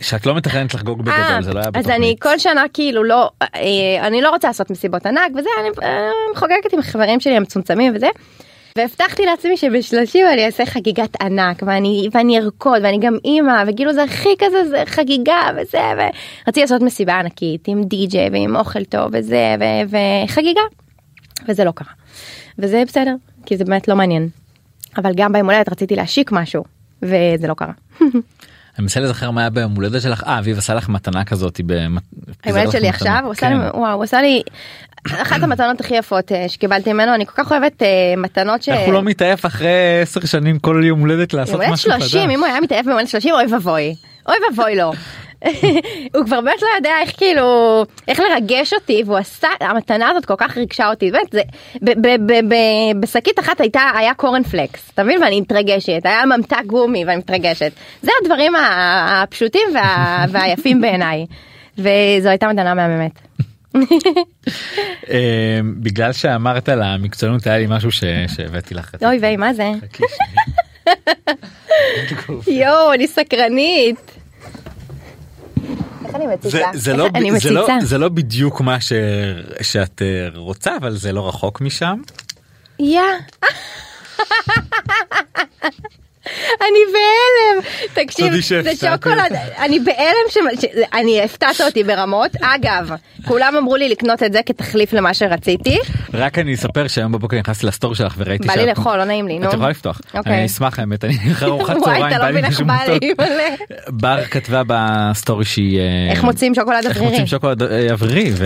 שאת לא מתכננת לחגוג אה, בגדול זה לא היה אז אני. כל שנה כאילו לא אה, אני לא רוצה לעשות מסיבות ענק וזה אני אה, חוגגת עם חברים שלי המצומצמים וזה. והבטחתי לעצמי שבשלושים אני אעשה חגיגת ענק ואני ואני ארקוד ואני גם אימא וכאילו זה הכי כזה זה חגיגה וזה ורציתי לעשות מסיבה ענקית עם די.ג'יי ועם אוכל טוב וזה ו- וחגיגה וזה לא קרה. וזה בסדר כי זה באמת לא מעניין. אבל גם ביום הולדת רציתי להשיק משהו וזה לא קרה. (laughs) אני מנסה לזכר מה היה ביום הולדת שלך אה אביב עשה לך מתנה כזאת. היום הולדת שלי עכשיו הוא עשה לי כן. וואו הוא עשה לי אחת המתנות הכי יפות אה, שקיבלתי ממנו אני כל כך אוהבת אה, מתנות ש... איך הוא לא מתעייף אחרי 10 שנים כל יום הולדת לעשות משהו חדש. 30 אם הוא היה מתעייף הולדת 30 אוי ואבוי אוי ואבוי לו. (laughs) הוא כבר באמת לא יודע איך כאילו איך לרגש אותי והוא עשה המתנה הזאת כל כך ריגשה אותי באמת זה בשקית אחת הייתה היה קורן פלקס אתה מבין ואני מתרגשת היה ממתק גומי ואני מתרגשת זה הדברים הפשוטים וה- (laughs) והיפים בעיניי וזו הייתה מתנה מהממת. אה, בגלל שאמרת על המקצוענות היה לי משהו ש- שהבאתי לך. אוי ויי מה זה? (laughs) יואו אני סקרנית. זה? זה, לא, אני זה, לא. זה לא בדיוק מה ש, שאת אה, רוצה אבל זה לא רחוק משם. יא. אני בהלם. תקשיב זה. שוקולד. אני בהלם אני הפתעת אותי ברמות. אגב כולם אמרו לי לקנות את זה כתחליף למה שרציתי רק אני אספר שהיום בבוקר נכנסתי לסטורי שלך וראיתי בא לי שאת- לאכול לא נעים לי נו. את יכולה לפתוח. אוקיי. אני אשמח האמת אני אחרי (laughs) ארוחת וואי צהריים בא לא לי איך משהו מתוק. בר כתבה בסטורי שהיא אה, איך מוצאים שוקולד איך אוורירי מוצאים שוקולד אה, אוורירי ו...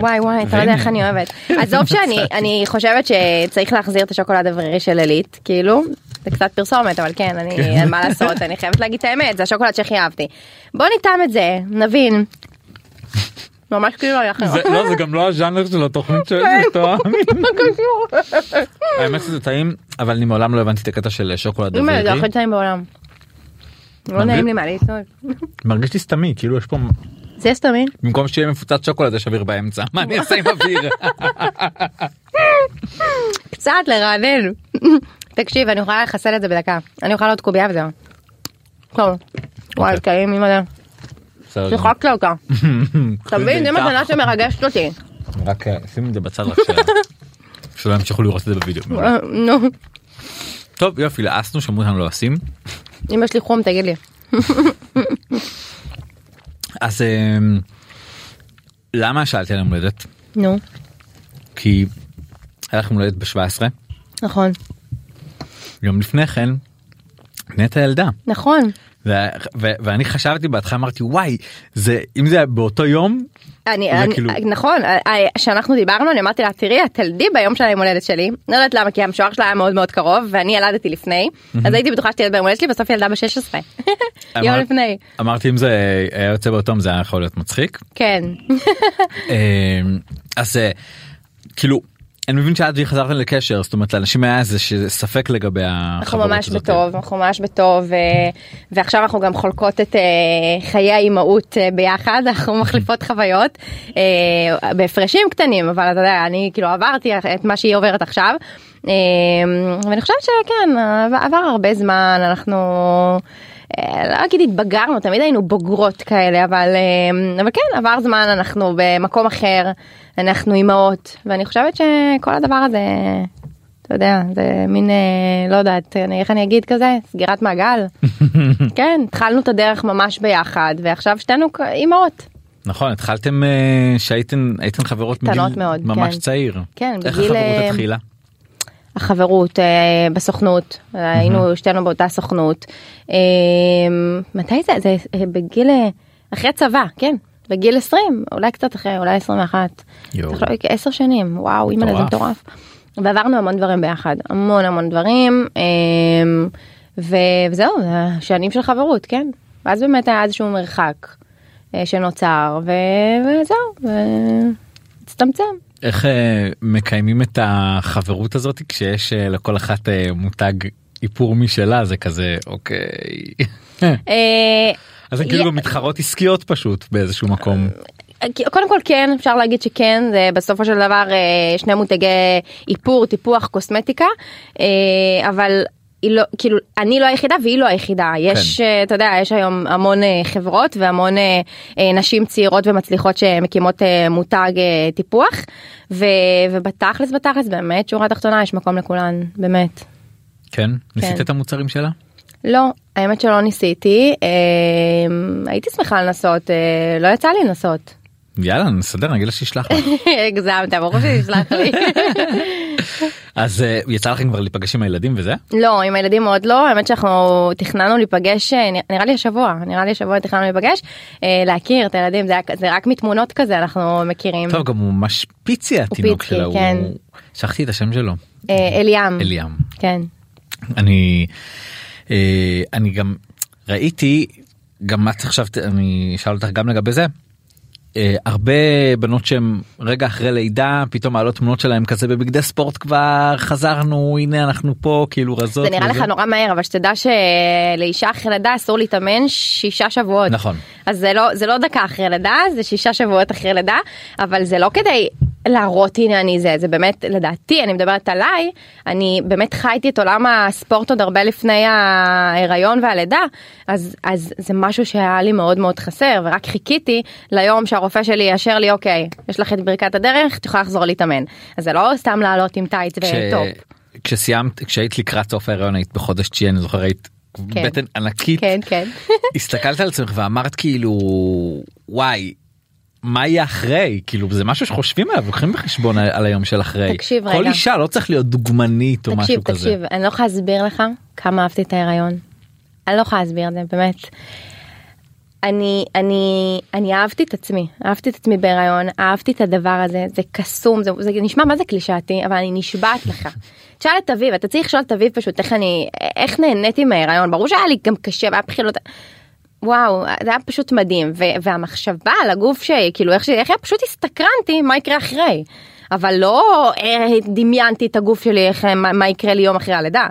וואי וואי אתה לא יודע. איך אני אוהבת (laughs) עזוב שאני אני חושבת שצריך להחזיר את השוקולד האוורירי של עילית כאילו זה קצת פרסומת אבל כן אני אין מה לעשות אני חייבת להגיד את האמת זה השוקולד שהכי אהבתי בוא נטעם את זה נבין. ממש כאילו היה זה, לא זה גם לא הז'אנר של התוכנית שלי, (laughs) טוב. האמת שזה טעים אבל אני מעולם לא הבנתי את הקטע של שוקולד אימא זה אווירי. הכי טעים בעולם. לא? נעים לי מה לצעוק. מרגיש לי סתמי כאילו יש פה זה סתמי. במקום שיהיה מפוצץ שוקולד יש אוויר באמצע מה אני אעשה עם אוויר. (laughs) קצת לרענן. תקשיב אני יכולה לחסל את זה בדקה. אני יכולה לעוד קובייה וזהו. טוב. וואי. טעים בסדר גמור. שיחקת אותה. (laughs) אתה מבין זה מתנה שמרגשת אותי. רק אה, שים את זה בצד רק (laughs) שלא ימשיכו לראות את זה בווידאו. אה, נו. טוב יופי לעסנו שמעו אותנו לא עושים. אם יש לי חום תגיד לי. (laughs) אז אמ, למה שאלתי על יום הולדת? נו. כי היה לך יום הולדת ב-17 נכון. יום לפני כן נטע ילדה. נכון. ו- ו- ואני חשבתי בהתחלה אמרתי וואי זה אם זה באותו יום אני, אני כאילו- נכון, כשאנחנו דיברנו אני אמרתי לה תראי את תלדי ביום של היום הולדת שלי, לא יודעת למה כי המשוער שלה היה מאוד מאוד קרוב ואני ילדתי לפני, אז הייתי בטוחה שתלד ביום הולדת שלי בסוף ילדה ב-16, (laughs) יום אמר- לפני, אמרתי אם זה היה יוצא באותו יום זה היה יכול להיות מצחיק. כן, (laughs) אה, אז אה, כאילו אני מבין שאת חזרתם לקשר זאת אומרת לאנשים היה איזה ספק לגבי אנחנו החברות ממש הזאת. בטוב, אנחנו ממש בטוב, ו- ועכשיו אנחנו גם חולקות את אה, חיי האימהות אה, ביחד, (laughs) אנחנו מחליפות חוויות אה, בהפרשים קטנים, אבל אתה יודע, אני כאילו עברתי את מה שהיא עוברת עכשיו, אה, ואני חושבת שכן, עבר הרבה זמן, אנחנו... אה, לא אגיד התבגרנו, תמיד היינו בוגרות כאלה, אבל, אה, אבל כן, עבר זמן, אנחנו במקום אחר, אנחנו אימהות, ואני חושבת שכל הדבר הזה, אתה יודע, זה מין, אה, לא יודעת, איך אני אגיד כזה, סגירת מעגל. (laughs) כן, התחלנו את הדרך ממש ביחד, ועכשיו שתינו אימהות. נכון התחלתם שהייתן הייתן חברות קטנות מגיל מאוד, ממש כן. צעיר. כן, איך בגיל, החברות התחילה? החברות אה, בסוכנות, היינו שתינו באותה סוכנות. אה, מתי זה? זה אה, בגיל, אה, אחרי צבא, כן, בגיל 20, אולי קצת אחרי, אולי 21. יואו. צריך להגיד, עשר שנים, וואו, אימא זה מטורף. ועברנו המון דברים ביחד, המון המון דברים, אה, ו- וזהו, זה שנים של חברות, כן. ואז באמת היה איזשהו מרחק אה, שנוצר, ו- וזהו, והצטמצם. איך אה, מקיימים את החברות הזאת כשיש אה, לכל אחת אה, מותג איפור משלה זה כזה אוקיי. אז זה כאילו מתחרות עסקיות פשוט באיזשהו מקום. קודם כל כן אפשר להגיד שכן זה בסופו של דבר שני מותגי איפור טיפוח קוסמטיקה אבל. היא לא כאילו אני לא היחידה והיא לא היחידה יש כן. אה, אתה יודע יש היום המון אה, חברות והמון אה, נשים צעירות ומצליחות שמקימות מותג טיפוח ו, ובתכלס בתכלס באמת שורה תחתונה יש מקום לכולן באמת. כן? ניסית את המוצרים שלה? לא האמת שלא ניסיתי אה, הייתי שמחה לנסות אה, לא יצא לי לנסות. יאללה נסדר נגיד לה שישלח לך. (laughs) הגזמת ברור שישלח לי. (laughs) אז אה, יצא לכם כבר להיפגש עם הילדים וזה? לא עם הילדים עוד לא האמת שאנחנו תכננו להיפגש אה, נראה לי השבוע נראה לי השבוע תכננו להיפגש אה, להכיר את הילדים זה, זה רק מתמונות כזה אנחנו מכירים טוב גם הוא ממש פיצי התינוק פיצי, שלה. הוא- כן. שכחתי את השם שלו. אליאם אליאם. כן אני אני גם ראיתי גם את עכשיו אני אשאל אותך גם לגבי זה. אה, הרבה בנות שהן רגע אחרי לידה פתאום מעלות תמונות שלהם כזה בבגדי ספורט כבר חזרנו הנה אנחנו פה כאילו רזות. זה נראה לך וזה. נורא מהר אבל שתדע שלאישה אחרי לידה אסור להתאמן שישה שבועות נכון. אז זה לא זה לא דקה אחרי לידה זה שישה שבועות אחרי לידה אבל זה לא כדי להראות הנה אני זה זה באמת לדעתי אני מדברת עליי אני באמת חייתי את עולם הספורט עוד הרבה לפני ההיריון והלידה אז אז זה משהו שהיה לי מאוד מאוד חסר ורק חיכיתי ליום שהרופא שלי יאשר לי אוקיי יש לך את ברכת הדרך את יכולה לחזור להתאמן אז זה לא סתם לעלות עם טייץ כש- וטופ. כשסיימת כשהיית לקראת סוף ההיריון היית בחודש תשיעי אני זוכר היית כן. בטן ענקית כן כן. הסתכלת על עצמך ואמרת כאילו וואי מה יהיה אחרי כאילו זה משהו שחושבים עליו לוקחים בחשבון על, על היום של אחרי תקשיב כל רגע. אישה לא צריך להיות דוגמנית או תקשיב, משהו כזה. תקשיב, אני לא יכולה להסביר לך כמה אהבתי את ההיריון. אני לא יכולה להסביר את זה, באמת. אני, אני, אני אהבתי את עצמי, אהבתי את עצמי בהיריון, אהבתי את הדבר הזה, זה קסום, זה, זה נשמע מה זה קלישאתי, אבל אני נשבעת לך. (laughs) תשאל את אביב, אתה צריך לשאול את אביב פשוט איך אני, איך נהניתי מההיריון, ברור שהיה לי גם קשה, והיה בחילות, וואו, זה היה פשוט מדהים, ו- והמחשבה על הגוף שכאילו איך, ש- איך פשוט הסתקרנתי מה יקרה אחרי. אבל לא אה, דמיינתי את הגוף שלי איך מה, מה יקרה לי יום אחרי הלידה.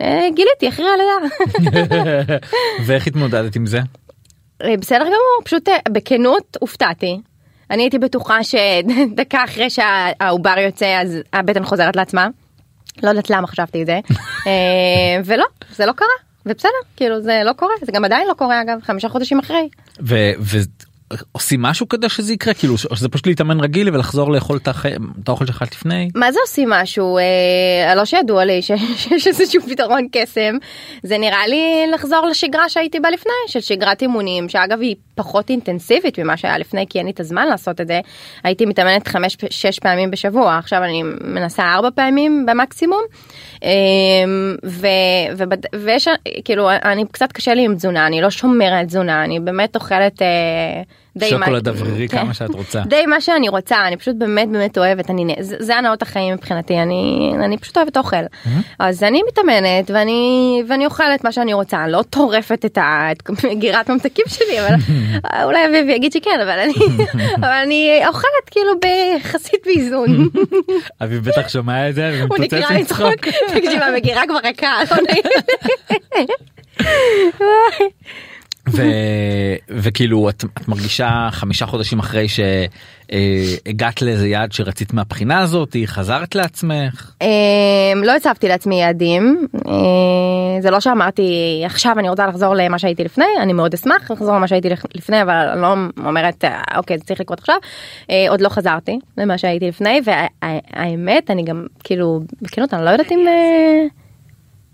אה, גיליתי אחרי הלידה. (laughs) ואיך התמודדת עם זה? אה, בסדר גמור, פשוט אה, בכנות הופתעתי. אני הייתי בטוחה שדקה אחרי שהעובר יוצא אז הבטן חוזרת לעצמה. לא יודעת למה חשבתי את זה. (laughs) אה, ולא, זה לא קרה. ובסדר, כאילו זה לא קורה, זה גם עדיין לא קורה אגב, חמישה חודשים אחרי. ו- ועושים משהו כדי שזה יקרה כאילו שזה פשוט להתאמן רגיל ולחזור לאכול את האוכל שאכלת לפני. מה זה עושים משהו? אה, לא שידוע לי (laughs) שיש איזשהו פתרון קסם. זה נראה לי לחזור לשגרה שהייתי בה לפני, של שגרת אימונים, שאגב היא פחות אינטנסיבית ממה שהיה לפני, כי אין לי את הזמן לעשות את זה. הייתי מתאמנת חמש, שש פעמים בשבוע, עכשיו אני מנסה ארבע פעמים במקסימום. אה, ו, ובד- ויש, כאילו, אני קצת קשה לי עם תזונה, אני לא שומרת תזונה, אני באמת אוכלת... אה, שוקולד אוורירי כן. כמה שאת רוצה. די מה שאני רוצה אני פשוט באמת באמת אוהבת אני זה זה הנאות החיים מבחינתי אני אני פשוט אוהבת אוכל אז אני מתאמנת ואני ואני אוכלת מה שאני רוצה לא טורפת את ה- את מגירת ממתקים שלי אבל (laughs) אולי אביב יגיד שכן אבל אני (laughs) אבל אני אוכלת כאילו ביחסית באיזון (laughs) אביב בטח שומע את זה הוא נקרא לצחוק תקשיב המגירה כבר ריקה לא. ו- (laughs) וכאילו את, את מרגישה חמישה חודשים אחרי שהגעת לאיזה יעד שרצית מהבחינה הזאת חזרת לעצמך? אמ, לא הצבתי לעצמי יעדים. אה, זה לא שאמרתי עכשיו אני רוצה לחזור למה שהייתי לפני אני מאוד אשמח לחזור למה שהייתי לפ- לפני אבל אני לא אומרת "אה, אוקיי זה צריך לקרות עכשיו. אה, עוד לא חזרתי למה שהייתי לפני והאמת אני גם כאילו בכנות אני לא יודעת אם אה,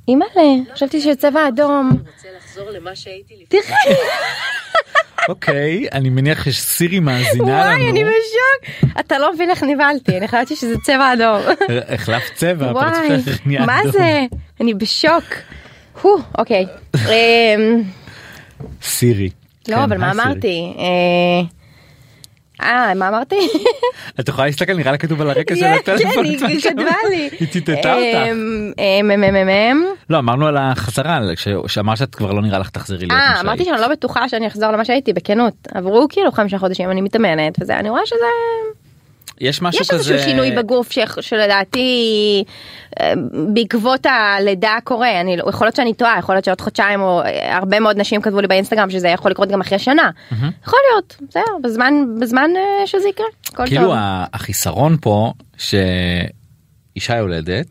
אימא'לה חשבתי שצבע אדום רוצה לחזור למה שהייתי לפני. תראה אוקיי אני מניח שסירי מאזינה וואי אני לנו בשוק אתה לא מבין איך נבהלתי אני חשבתי שזה צבע אדום. החלפת צבע וואי, מה. זה? אני בשוק. אוקיי. (laughs) אמ, סירי. לא, כן, אבל מה היי, סירי. אמרתי? אה, אה, מה אמרתי? את יכולה להסתכל נראה לי כתוב על הרקע של הטלפון. כן, היא כתבה לי. היא ציטטה אותך. אמ, אמ, אמ. לא אמרנו על החזרה שאמרת שאת כבר לא נראה לך תחזרי להיות אה, מה אמרתי שהיית. שאני לא בטוחה שאני אחזור למה שהייתי, בכנות. עברו כאילו חמישה חודשים, אני מתאמנת, וזה, אני רואה שזה... יש משהו יש כזה איזשהו שינוי בגוף ש- שלדעתי אה, בעקבות הלידה קורה אני לא- יכול להיות שאני טועה יכול להיות שעוד חודשיים או אה, הרבה מאוד נשים כתבו לי באינסטגרם שזה יכול לקרות גם אחרי שנה יכול להיות בסדר בזמן בזמן אה, שזה יקרה הכל כאילו טוב. החיסרון פה שאישה יולדת.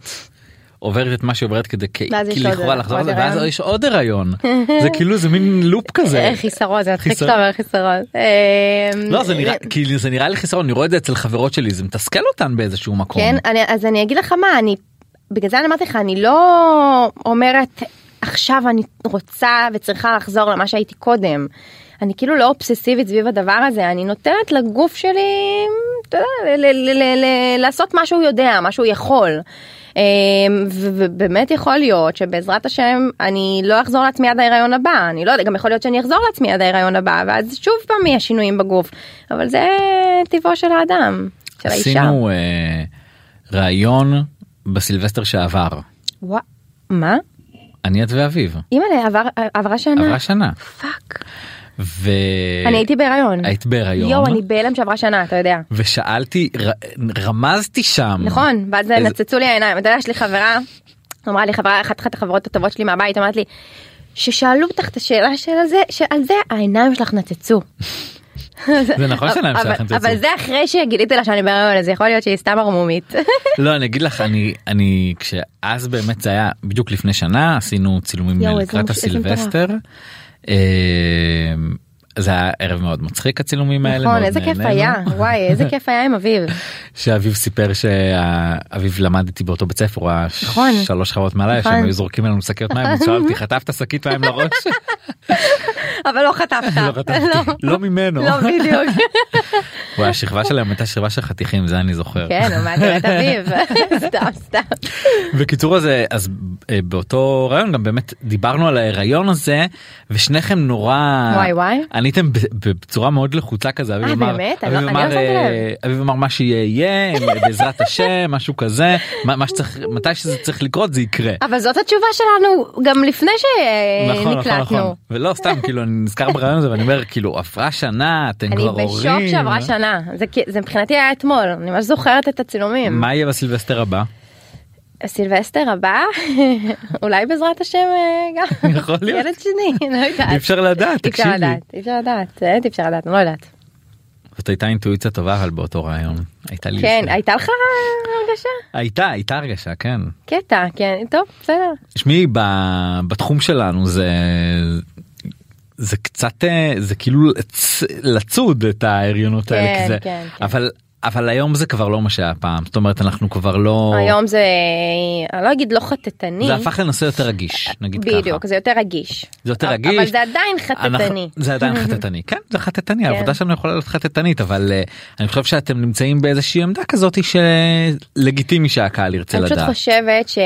עוברת את מה שהיא עוברת כדי כ- ואז יש כאילו לכאורה לחזור לזה ואז. יש עוד הריון (laughs) זה כאילו זה מין לופ כזה. אה, חיסרון זה מצחיק חיסרון. שאתה אומר חיסרון. אה, לא זה נראה כאילו זה נראה לי חיסרון אני רואה את זה אצל חברות שלי זה מתסכל אותן באיזשהו מקום. כן אז אני אגיד לך מה אני בגלל זה אני אמרתי לך אני לא אומרת עכשיו אני רוצה וצריכה לחזור למה שהייתי קודם. אני כאילו לא אובססיבית סביב הדבר הזה אני נותנת לגוף שלי אתה יודע, לעשות מה שהוא יודע מה שהוא יכול. אמ, ובאמת יכול להיות שבעזרת השם אני לא אחזור לעצמי עד ההיריון הבא אני לא יודע גם יכול להיות שאני אחזור לעצמי עד ההיריון הבא ואז שוב פעם יהיה שינויים בגוף אבל זה טבעו של האדם של האישה. עשינו אה, ראיון בסילבסטר שעבר ווא, מה? אני את ואביב אימא'לה עבר, עברה שנה. עברה שנה fuck. ו... אני הייתי בהיריון. היית בהיריון יואו אני בהלם שעברה שנה אתה יודע. ושאלתי ר... רמזתי שם נכון ואז איזה- נצצו לי העיניים אתה יודע יש לי חברה אמרה לי חברה אחת אחת החברות הטובות שלי מהבית אמרת לי ששאלו אותך את השאלה של זה שעל זה העיניים שלך נצצו. זה נכון שהעיניים שלך נצצו. אבל זה אחרי שגיליתי לה שאני בהיריון אז יכול להיות שהיא סתם ערמומית. (laughs) לא אני אגיד לך אני אני כשאז באמת זה היה בדיוק לפני שנה עשינו צילומים לקראת הסילבסטר. אה, זה היה ערב מאוד מצחיק הצילומים האלה. נכון איזה כיף. היה וואי איזה כיף היה עם אביב. (laughs) שאביב סיפר שאביב למד איתי באותו בית ספר הוא היה נכון. שלוש שכבות מעליי נכון. שהם היו זורקים עלינו שקיות מים אז שאלתי חטפת שקית מים לראש (laughs) אבל לא חטפת. (laughs) לא חטפתי לא ממנו לא בדיוק. הוא היה שכבה שלהם הייתה שכבה של חתיכים זה אני זוכר. כן מה תראה את אביב. סתם סתם. בקיצור הזה אז אה, באותו רעיון גם באמת דיברנו על ההיריון הזה ושניכם נורא וואי, וואי. עניתם בצורה מאוד לחוצה כזה אביב אה, אמר באמת? אני אביב לא- אני לא אמר, שמתי אה, אביב אמר מה שיהיה יהיה בעזרת (laughs) השם משהו כזה מה שצריך מתי שזה צריך לקרות זה יקרה. אבל זאת התשובה שלנו גם לפני נכון, נכון, שנקלטנו. נכון. ולא סתם (laughs) כאילו אני נזכר ברעיון הזה ואני אומר כאילו עברה שנה אתם אני כבר בשוק הורים. שעברה שנה זה כי- זה מבחינתי היה אתמול אני ממש זוכרת את הצילומים. מה יהיה בסילבסטר הבא? הסילבסטר הבא (laughs) אולי בעזרת השם אה, גם (laughs) יכול להיות. ילד שני (laughs) לא יודעת. אי אפשר לדעת אי אפשר. לדעת אי אפשר לדעת באמת אי אפשר לדעת אני לא יודעת. זאת הייתה אינטואיציה טובה אבל באותו רעיון. הייתה לי כן. הייתה לך הרגשה? הייתה הייתה הרגשה כן. קטע כן טוב בסדר. שמי בתחום שלנו זה זה קצת אה, זה כאילו לצ- לצוד את ההריונות האלה כן, כי זה כן, כן. אבל אבל היום זה כבר לא מה שהיה פעם זאת אומרת אנחנו כבר לא היום זה אני לא אגיד לא חטטני זה הפך לנושא יותר רגיש נגיד ככה. בדיוק זה יותר רגיש זה יותר אבל רגיש. זה עדיין אנחנו- חטטני זה עדיין חטטני כן זה חטטני כן. העבודה שלנו יכולה להיות חטטנית אבל אה, אני חושב שאתם נמצאים באיזושהי עמדה כזאת שלגיטימי שהקהל ירצה אני פשוט לדעת. חושבת ש...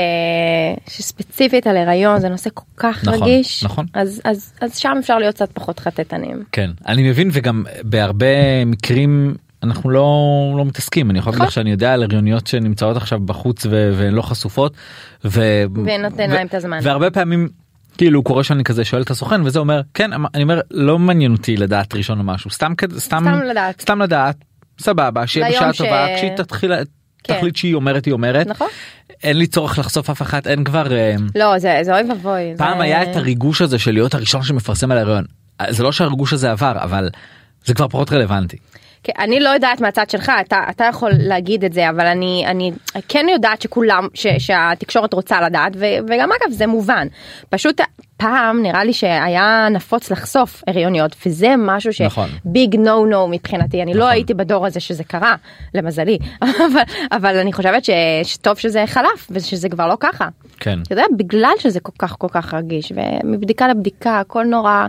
שספציפית על הריון זה נושא כל כך נכון, רגיש נכון. אז אז אז שם אפשר להיות קצת פחות חטטנים. כן אני מבין וגם בהרבה מקרים אנחנו לא לא מתעסקים אני יכול להגיד נכון. לך שאני יודע על הריוניות שנמצאות עכשיו בחוץ ו- והן לא חשופות. ו- ונותן ו- להם את הזמן. והרבה פעמים כאילו קורה שאני כזה שואל את הסוכן וזה אומר כן אני אומר לא מעניין אותי לדעת ראשון או משהו סתם כזה סתם סתם לדעת. סתם לדעת סבבה שיהיה בשעה ש- טובה כשהיא תתחיל כן. תחליט שהיא אומרת היא אומרת נכון? אין לי צורך לחשוף אף אחת אין כבר אה, לא זה זה אוי ואבוי. פעם זה- היה את הריגוש הזה של להיות הראשון שמפרסם על ההריון זה לא שהריגוש הזה עבר אבל זה כבר פחות רלוונטי. כן, אני לא יודעת מהצד שלך אתה אתה יכול להגיד את זה אבל אני אני כן יודעת שכולם ש, שהתקשורת רוצה לדעת ו, וגם אגב זה מובן. פשוט פעם נראה לי שהיה נפוץ לחשוף הריוניות וזה משהו. שביג נו נו מבחינתי אני לא נכון. הייתי בדור הזה שזה קרה למזלי (laughs) אבל אבל אני חושבת ש, שטוב שזה חלף ושזה כבר לא ככה. כן. אתה יודע בגלל שזה כל כך כל כך רגיש ומבדיקה לבדיקה הכל נורא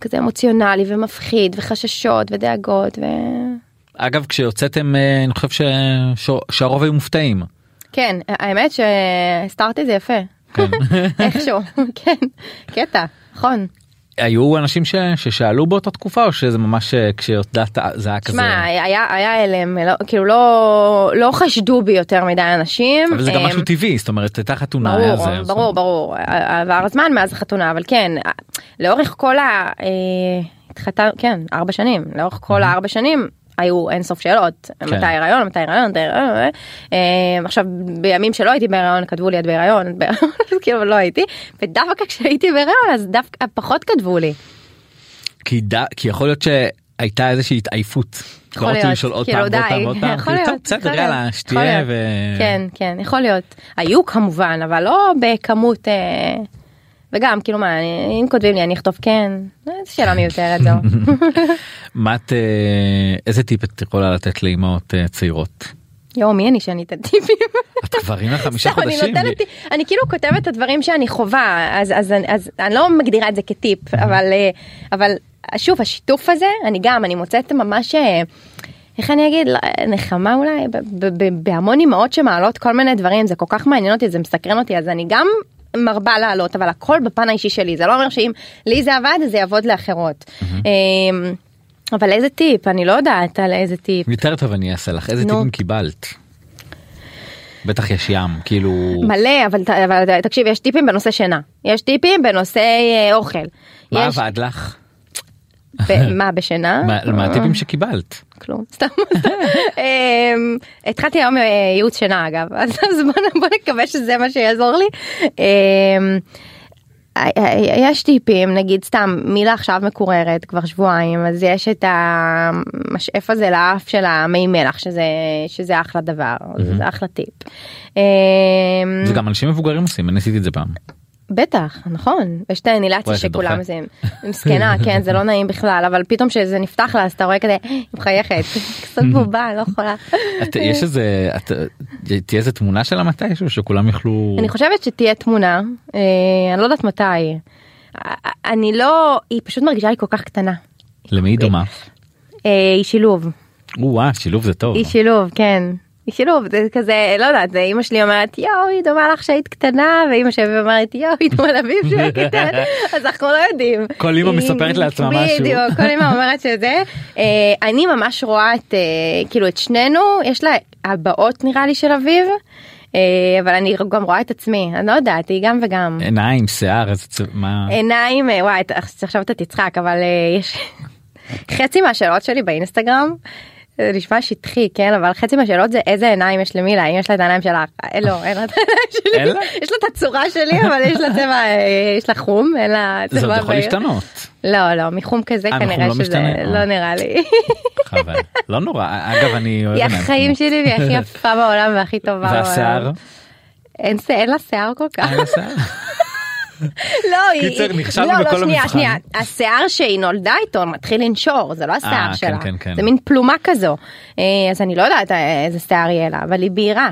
כזה אמוציונלי ומפחיד וחששות ודאגות ו... אגב כשיוצאתם אה, אני חושב ש... ש... שהרוב היו מופתעים. כן האמת שהסתרתי את זה יפה כן. (laughs) איכשהו כן קטע נכון היו אנשים ש... ששאלו באותה תקופה או שזה ממש אה, כשיודעת זה היה כזה. שמע היה היה הלם לא, כאילו לא לא חשדו בי יותר מדי אנשים אבל זה גם אמ, משהו טבעי זאת אומרת הייתה חתונה. ברור זה, ברור ברור עבר הזמן מאז החתונה אבל כן לאורך כל ה... אה, התחתן כן ארבע שנים לאורך כל הארבע שנים. היו אין סוף שאלות כן. מתי הריון מתי הריון מתי הריון אה, אה, עכשיו בימים שלא הייתי בהריון כתבו לי את בהריון (laughs) כאילו לא הייתי ודווקא כשהייתי בהריון אז דווקא פחות כתבו לי. כי, ד... כי יכול להיות שהייתה איזושהי התעייפות. יכול לא להיות, לשאול עוד כאילו, פעם די, ועוד פעם. יכול כאילו, להיות, בסדר יאללה שתהיה ו... כן כן יכול להיות היו כמובן אבל לא בכמות אה, וגם כאילו מה אם כותבים לי אני אכתוב כן זו שאלה מיותרת זהו. מה את איזה טיפ את יכולה לתת לאמהות אה, צעירות? יואו מי אני שאני אתן טיפים. את כבר אימא חמישה סתם, אני חודשים. אני כאילו כותבת את הדברים שאני חווה אז אז אני- אז אני לא מגדירה את זה כטיפ אבל אה, אבל שוב השיתוף הזה אני גם אני מוצאת ממש. אה, איך אני אגיד לא, נחמה אולי בהמון אמהות שמעלות כל מיני דברים זה כל כך מעניין אותי זה מסקרן אותי אז אני גם מרבה לעלות אבל הכל בפן האישי שלי זה לא אומר שאם לי זה עבד זה יעבוד לאחרות. אמ, אבל איזה טיפ אני לא יודעת על איזה טיפ. יותר טוב אני אעשה לך איזה. טיפים קיבלת. בטח יש ים כאילו מלא אבל, אבל תקשיב יש טיפים בנושא שינה יש טיפים בנושא אה, אוכל. מה יש, עבד לך? מה בשינה? מה- מה הטיפים שקיבלת? כלום סתם. (laughs) אמ, התחלתי היום אה, ייעוץ שינה אגב (laughs) אז אז בוא בוא נקווה שזה מה שיעזור לי. אמ, ה- ה- יש טיפים נגיד סתם מילה עכשיו מקוררת כבר שבועיים אז יש את המשאף הזה לאף של המי מלח שזה שזה אחלה דבר זה אחלה טיפ. אמ, זה גם אנשים מבוגרים עושים אני עשיתי את זה פעם. בטח נכון יש את האנילציה שכולם. עושים מסכנה (laughs) כן זה לא נעים בכלל אבל פתאום שזה נפתח לה אז אתה רואה כזה היא מחייכת (laughs) קצת (laughs) בובה לא יכולה. יש איזה תהיה איזה תמונה שלה מתישהו שכולם יוכלו אני חושבת שתהיה תמונה אה, אני לא יודעת מתי. אה, אני לא היא פשוט מרגישה לי כל כך קטנה. למי היא דומה? אה, היא שילוב וואו שילוב זה טוב. היא שילוב כן. שילוב זה כזה לא יודעת זה אמא שלי אומרת יואו היא דומה לך שהיית קטנה ואמא שלי אומרת יואו היא דומה לאביב שהיה (laughs) קטן אז אנחנו לא יודעים. כל אמא מספרת לעצמה משהו. בדיוק כל אמא אומרת שזה (laughs) אה, אני ממש רואה את אה, כאילו את שנינו יש לה הבעות נראה לי של אביב. אה, אבל אני גם רואה את עצמי אני לא יודעת היא גם וגם עיניים שיער איזה צ... מה עיניים וואי עכשיו אתה תצחק אבל יש (laughs) חצי מהשאלות שלי באינסטגרם. זה נשמע שטחי כן אבל חצי מהשאלות זה איזה עיניים יש למילה אם יש לה את העיניים שלך אה, לא אין לה את העיניים? שלי יש לה את הצורה שלי אבל יש לה צבע אה, יש לה חום אין לה זה צבע יכול בהיר. להשתנות. לא לא מחום כזה אה, כנראה לא שזה? לא אה. נראה לי חבל. לא נורא אגב אני אוהב החיים. שלי והיא הכי יפה בעולם והכי טובה. והשיער? אין לה שיער כל כך? לא, היא... קיצר, נכשלנו לא, בכל לא, שנייה, המבחן. שנייה. השיער שהיא נולדה איתו מתחיל לנשור, זה לא השיער כן, שלה. כן, כן. זה מין פלומה כזו. אה, אז אני לא יודעת אה, איזה שיער יהיה לה, אבל היא בהירה.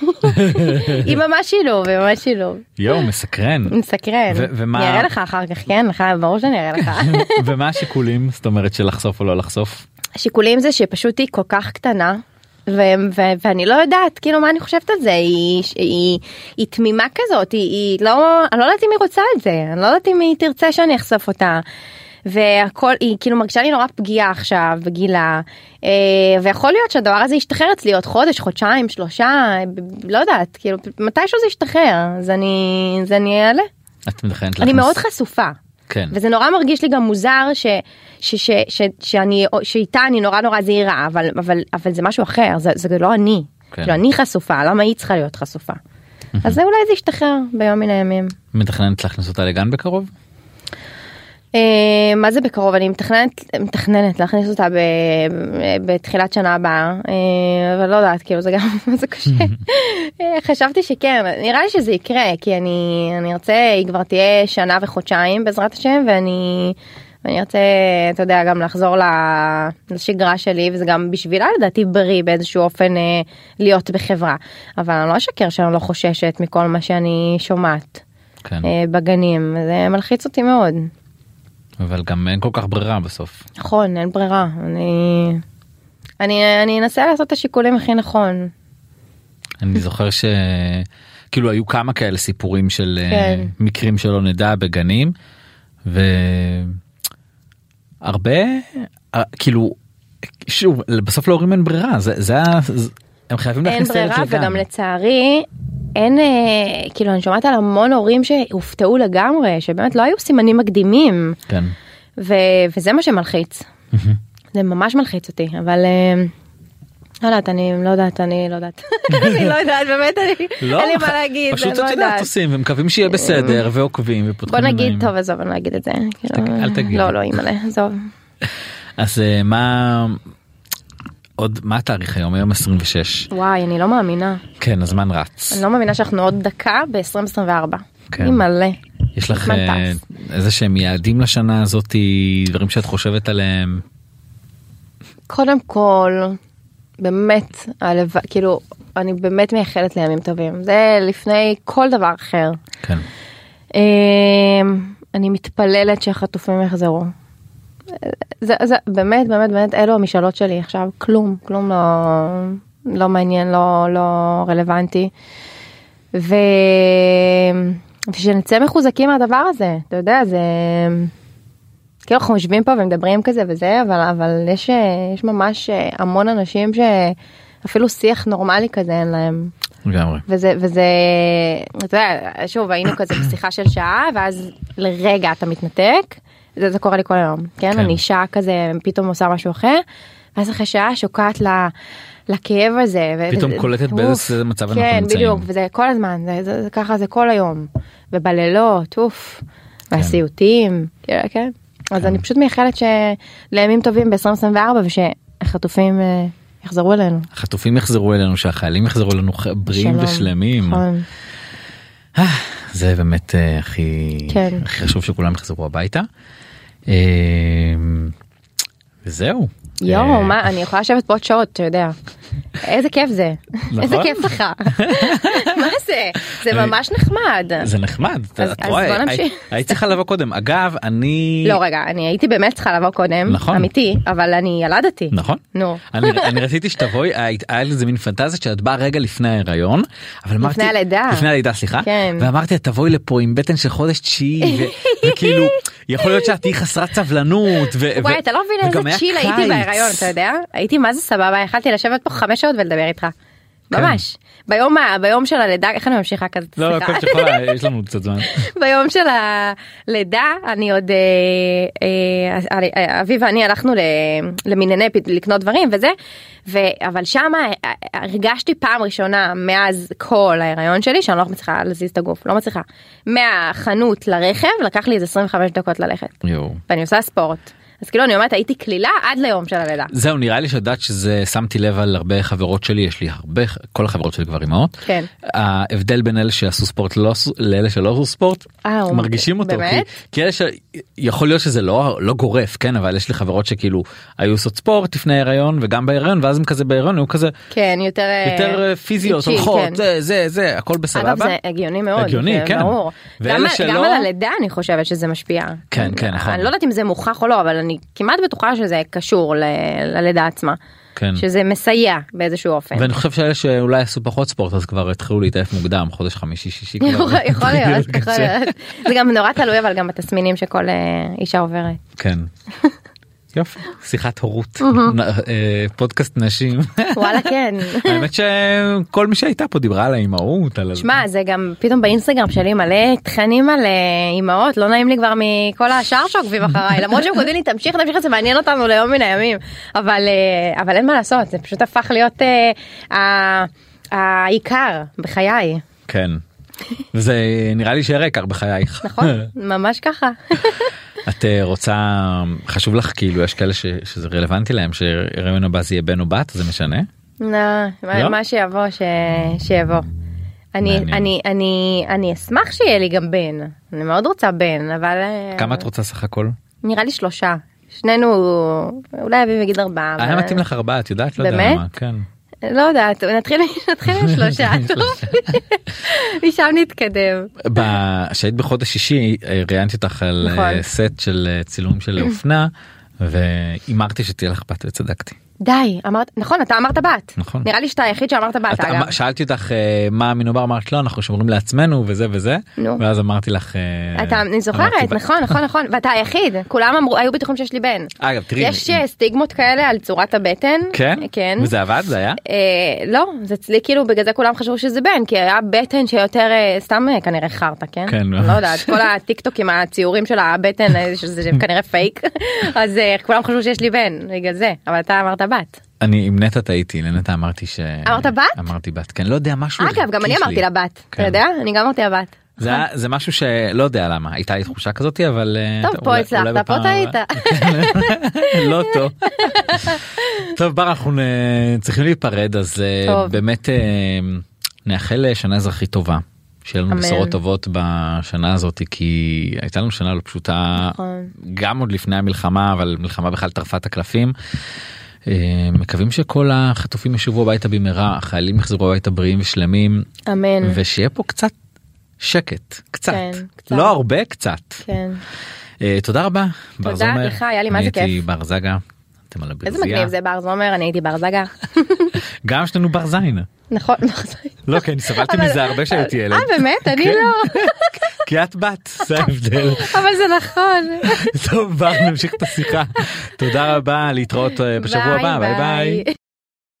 (laughs) היא ממש שילוב, היא ממש שילוב. יואו מסקרן. מסקרן. ומה- אני אראה לך אחר כך, כן? לך, ברור שאני אראה לך. (laughs) ומה השיקולים זאת אומרת של לחשוף או לא לחשוף? השיקולים זה שפשוט היא כל כך קטנה. ו- ו- ואני לא יודעת כאילו מה אני חושבת על זה היא היא, היא תמימה כזאת היא, היא לא אני לא יודעת אם היא רוצה את זה אני לא יודעת אם היא תרצה שאני אחשוף אותה. והכל היא כאילו מרגישה לי נורא פגיעה עכשיו בגילה אה, ויכול להיות שהדבר הזה ישתחרר אצלי עוד חודש חודשיים שלושה לא יודעת כאילו מתישהו זה ישתחרר אז אני זה אני אעלה את מתכננת אני מאוד חשופה. כן. וזה נורא מרגיש לי גם מוזר ש, ש, ש, ש, שאני שאיתה אני נורא נורא זהירה אבל אבל אבל זה משהו אחר זה, זה לא אני. כן. כאילו אני חשופה למה היא צריכה להיות חשופה. אז זה אולי זה ישתחרר ביום מן הימים. מתכננת להכניס אותה לגן בקרוב? אה, מה זה בקרוב אני מתכננת מתכננת להכניס אותה בתחילת שנה הבאה אה, אבל לא יודעת כאילו זה גם (laughs) זה קשה אה, חשבתי שכן נראה לי שזה יקרה כי אני אני ארצה היא כבר תהיה שנה וחודשיים בעזרת השם ואני. אני ארצה אתה יודע גם לחזור לשגרה שלי וזה גם בשבילה לדעתי בריא באיזשהו אופן אה, להיות בחברה אבל אני לא אשקר שאני לא חוששת מכל מה שאני שומעת כן. אה, בגנים זה מלחיץ אותי מאוד. אבל גם אין כל כך ברירה בסוף. נכון אין ברירה אני אני אני אנסה לעשות את השיקולים הכי נכון אני זוכר ש... כאילו היו כמה כאלה סיפורים של אה, כן. מקרים שלא נדע בגנים והרבה אה, כאילו שוב בסוף להורים אין ברירה זה זה זה- הם חייבים אין להכניס את הילד ברירה לגן. וגם לצערי אין אה, כאילו אני שומעת על המון הורים שהופתעו לגמרי שבאמת לא היו סימנים מקדימים כן. ו, וזה מה שמלחיץ זה ממש מלחיץ אותי אבל. אה, לא יודעת אני לא יודעת אני לא יודעת (laughs) אני לא יודעת באמת לא, אין לי מה להגיד פשוט אני לא את יודעת. עושים ומקווים שיהיה בסדר ועוקבים ופותחים בוא נגיד עיניים. טוב עזוב אני לא אגיד את זה כאילו, אל תגידי. לא לא אימא'לה עזוב (laughs) אז אה, מה עוד מה התאריך היום היום 26 וואי אני לא מאמינה כן הזמן רץ אני לא מאמינה שאנחנו עוד דקה ב-2024. כן. אימא'לה. יש לך אה. איזה שהם יעדים לשנה הזאתי דברים שאת חושבת עליהם קודם כל, באמת, הלוואי, כאילו, אני באמת מייחלת לימים טובים. זה לפני כל דבר אחר. כן אמ, אני מתפללת שהחטופים יחזרו. זה, זה באמת באמת באמת אלו המשאלות שלי עכשיו. כלום כלום לא לא מעניין לא לא רלוונטי. ו... ושנצא מחוזקים מהדבר הזה אתה יודע זה כאילו אנחנו יושבים פה ומדברים כזה וזה אבל אבל יש יש ממש המון אנשים שאפילו שיח נורמלי כזה אין להם. לגמרי. וזה וזה אתה יודע שוב היינו כזה בשיחה של שעה ואז לרגע אתה מתנתק זה, זה קורה לי כל היום כן, כן. אני שעה כזה פתאום עושה משהו אחר ואז אחרי שעה שוקעת ל... לכאב הזה. פתאום ו- קולטת באיזה מצב אנחנו כן, נמצאים. בדיוק, וזה כל הזמן, זה, זה, זה ככה זה כל היום. ובלילות, אוף, והסיוטים, כן. כן. אז כן. אני פשוט מייחלת שלימים טובים ב-2024 ושהחטופים אה, יחזרו אלינו. החטופים יחזרו אלינו שהחיילים יחזרו אלינו בריאים. ושלמים נכון. זה באמת אה, הכי כן. הכי חשוב שכולם יחזרו הביתה. אה, וזהו. יואו, אה, מה, אני יכולה לשבת פה עוד שעות, אתה יודע. איזה כיף זה. איזה כיף לך. (laughs) מה זה? זה ממש נחמד. זה נחמד. אז- בוא היית- נמשיך. היית צריכה לבוא קודם אגב אני לא, רגע, אני הייתי באמת צריכה לבוא קודם, נכון. אמיתי, אבל אני ילדתי. נכון נו. אני, רציתי שתבואי היית- היה לי איזה מין פנטזיה שאת באה רגע לפני ההיריון אבל אמרתי הלידה. לפני הלידה סליחה כן. ואמרתי תבואי לפה עם בטן של חודש תשיעי (laughs) וכאילו יכול להיות שאת תהיי חסרת סבלנות וואי, אתה לא מבין איזה צ'יל הייתי. בהיריון, אתה יודע? הייתי מה זה סבבה, יכלתי לשבת פה חמש שעות ולדבר איתך. ממש. ביום ביום של הלידה, איך אני ממשיכה כזה? לא. הכל שיכולה יש לנו קצת זמן (laughs) ביום של הלידה אני עוד אה, אה, אה, אבי ואני הלכנו למנייני לקנות דברים וזה אבל שמה הרגשתי פעם ראשונה מאז כל ההיריון שלי שאני לא מצליחה להזיז את הגוף לא מצליחה מהחנות לרכב לקח לי איזה 25 דקות ללכת. ואני עושה ספורט. אז כאילו אני אומרת הייתי קלילה עד ליום של הלידה. זהו נראה לי שאת שזה שמתי לב על הרבה חברות שלי יש לי הרבה כל החברות שלי כבר אימהות. כן. ההבדל בין אלה שעשו ספורט לא, לאלה שלא עשו ספורט אה, הוא- מרגישים אותו באמת? כי, כי אלה ש... יכול להיות שזה לא לא גורף כן אבל יש לי חברות שכאילו היו עושות ספורט לפני ההיריון וגם בהיריון ואז הם כזה בהיריון היו כזה כן יותר אה, יותר אה, פיזיות איטי, הולכות כן. זה זה זה הכל בסבבה. אגב זה הגיוני מאוד, הגיוני, כן. ברור. גם, שלא- גם על הלידה אני חושבת שזה משפיע. כן, כן, נכון. אני לא יודעת אם זה מוכח או לא, אבל אני כמעט בטוחה שזה קשור ל- ללידה עצמה. כן. שזה מסייע באיזשהו אופן. ואני חושב שאלה שאולי עשו פחות ספורט אז כבר התחילו להתעייף מוקדם חודש חמישי שישי. יכול יכול (laughs) להיות, יכול קשה. להיות. זה גם נורא תלוי אבל גם בתסמינים שכל אה, אישה עוברת. כן. יופי. שיחת הורות. אה, פודקאסט נשים. וואלה כן. האמת שכל מי שהייתה פה דיברה על האימהות על שמע זה גם פתאום באינסטגרם שלי מלא תכנים על אה, אימהות לא נעים לי כבר מכל השאר שעוקבים אחריי למרות שהם כותבים לי תמשיך תמשיך זה מעניין אותנו ליום מן הימים. אבל אה, אבל אין מה לעשות זה פשוט הפך להיות העיקר בחיי. כן. וזה נראה לי כך בחייך. נכון ממש ככה (laughs) את אה, רוצה חשוב לך כאילו יש כאלה ש- שזה רלוונטי להם שהריון הבא זה יהיה בן או בת זה משנה? לא, לא? מה- שיבוא ש... שיבוא. אני מעניין. אני אני אני אשמח שיהיה לי גם בן אני מאוד רוצה בן אבל אה, כמה את רוצה סך הכל? נראה לי שלושה שנינו אולי אביב יגיד ארבעה. היה מתאים לך ארבעה את יודעת לא יודע? למה כן. לא יודעת נתחיל (laughs) נתחיל עם שלושה טוב. (laughs) משם נתקדם. כשהיית בחודש שישי אה, ראיינתי אותך על נכון. אה, סט של אה, צילום של אופנה (clears throat) והימרתי שתהיה לך בת וצדקתי. די אמרת נכון אתה אמרת בת נכון. נראה לי שאתה היחיד שאמרת בת אגב. שאלתי אותך אה, מה המנובר אמרת לא אנחנו שומרים לעצמנו וזה וזה נו. ואז אמרתי לך אה, אתה אני זוכרת. נכון נכון נכון ואתה היחיד כולם אמרו היו בטוחים שיש לי בן. אגב תראי יש אה, סטיגמות כאלה על צורת הבטן. כן כן. וזה עבד זה היה אה, לא זה אצלי כאילו בגלל זה כולם חשבו שזה בן כי היה בטן שיותר סתם אה, כנראה חרטא כן? כן, לא. יודעת כל הטיק טוק עם הציורים של הבטן שזה כנראה פייק (laughs) אז כולם חשבו שיש לי בן בגלל זה אבל אתה אמרת בת. אני עם נטע טעיתי לנטע אמרתי ש... אמרת בת? אמרתי בת כן לא יודע משהו אגב גם אני אמרתי. לה בת אתה כן. יודע אני גם אמרתי לה בת. זה זה משהו שלא יודע למה הייתה לי תחושה כזאתי אבל אה, טוב פה הצלחת פה טעית. (laughs) לא טוב. טוב בר אנחנו נ- צריכים להיפרד אז אה, טוב. באמת אה, נאחל אה, שנה אזרחית טובה. שיהיה לנו. בשורות טובות בשנה הזאת כי הייתה לנו שנה לא פשוטה נכון. גם עוד לפני המלחמה אבל מלחמה בכלל טרפה את הקלפים. אה, מקווים שכל החטופים ישובו הביתה במהרה החיילים יחזרו הביתה בריאים ושלמים אמן. ושיהיה פה קצת שקט קצת כן, קצת. לא הרבה קצת כן. אה, תודה רבה תודה. לך, היה לי מה אני זה הייתי כיף. בר זגה. אתם על איזה הברזייה מגניב זה בר זומר אני הייתי בר זגה. (laughs) גם שנינו בר זין נכון. לא כי אני סבלתי אבל- מזה הרבה כשהייתי ילד אה באמת אני כן. לא. (laughs) כי את בת זה ההבדל (laughs) אבל זה נכון. טוב בר נמשיך את השיחה תודה רבה להתראות אה, בשבוע הבא ביי ביי.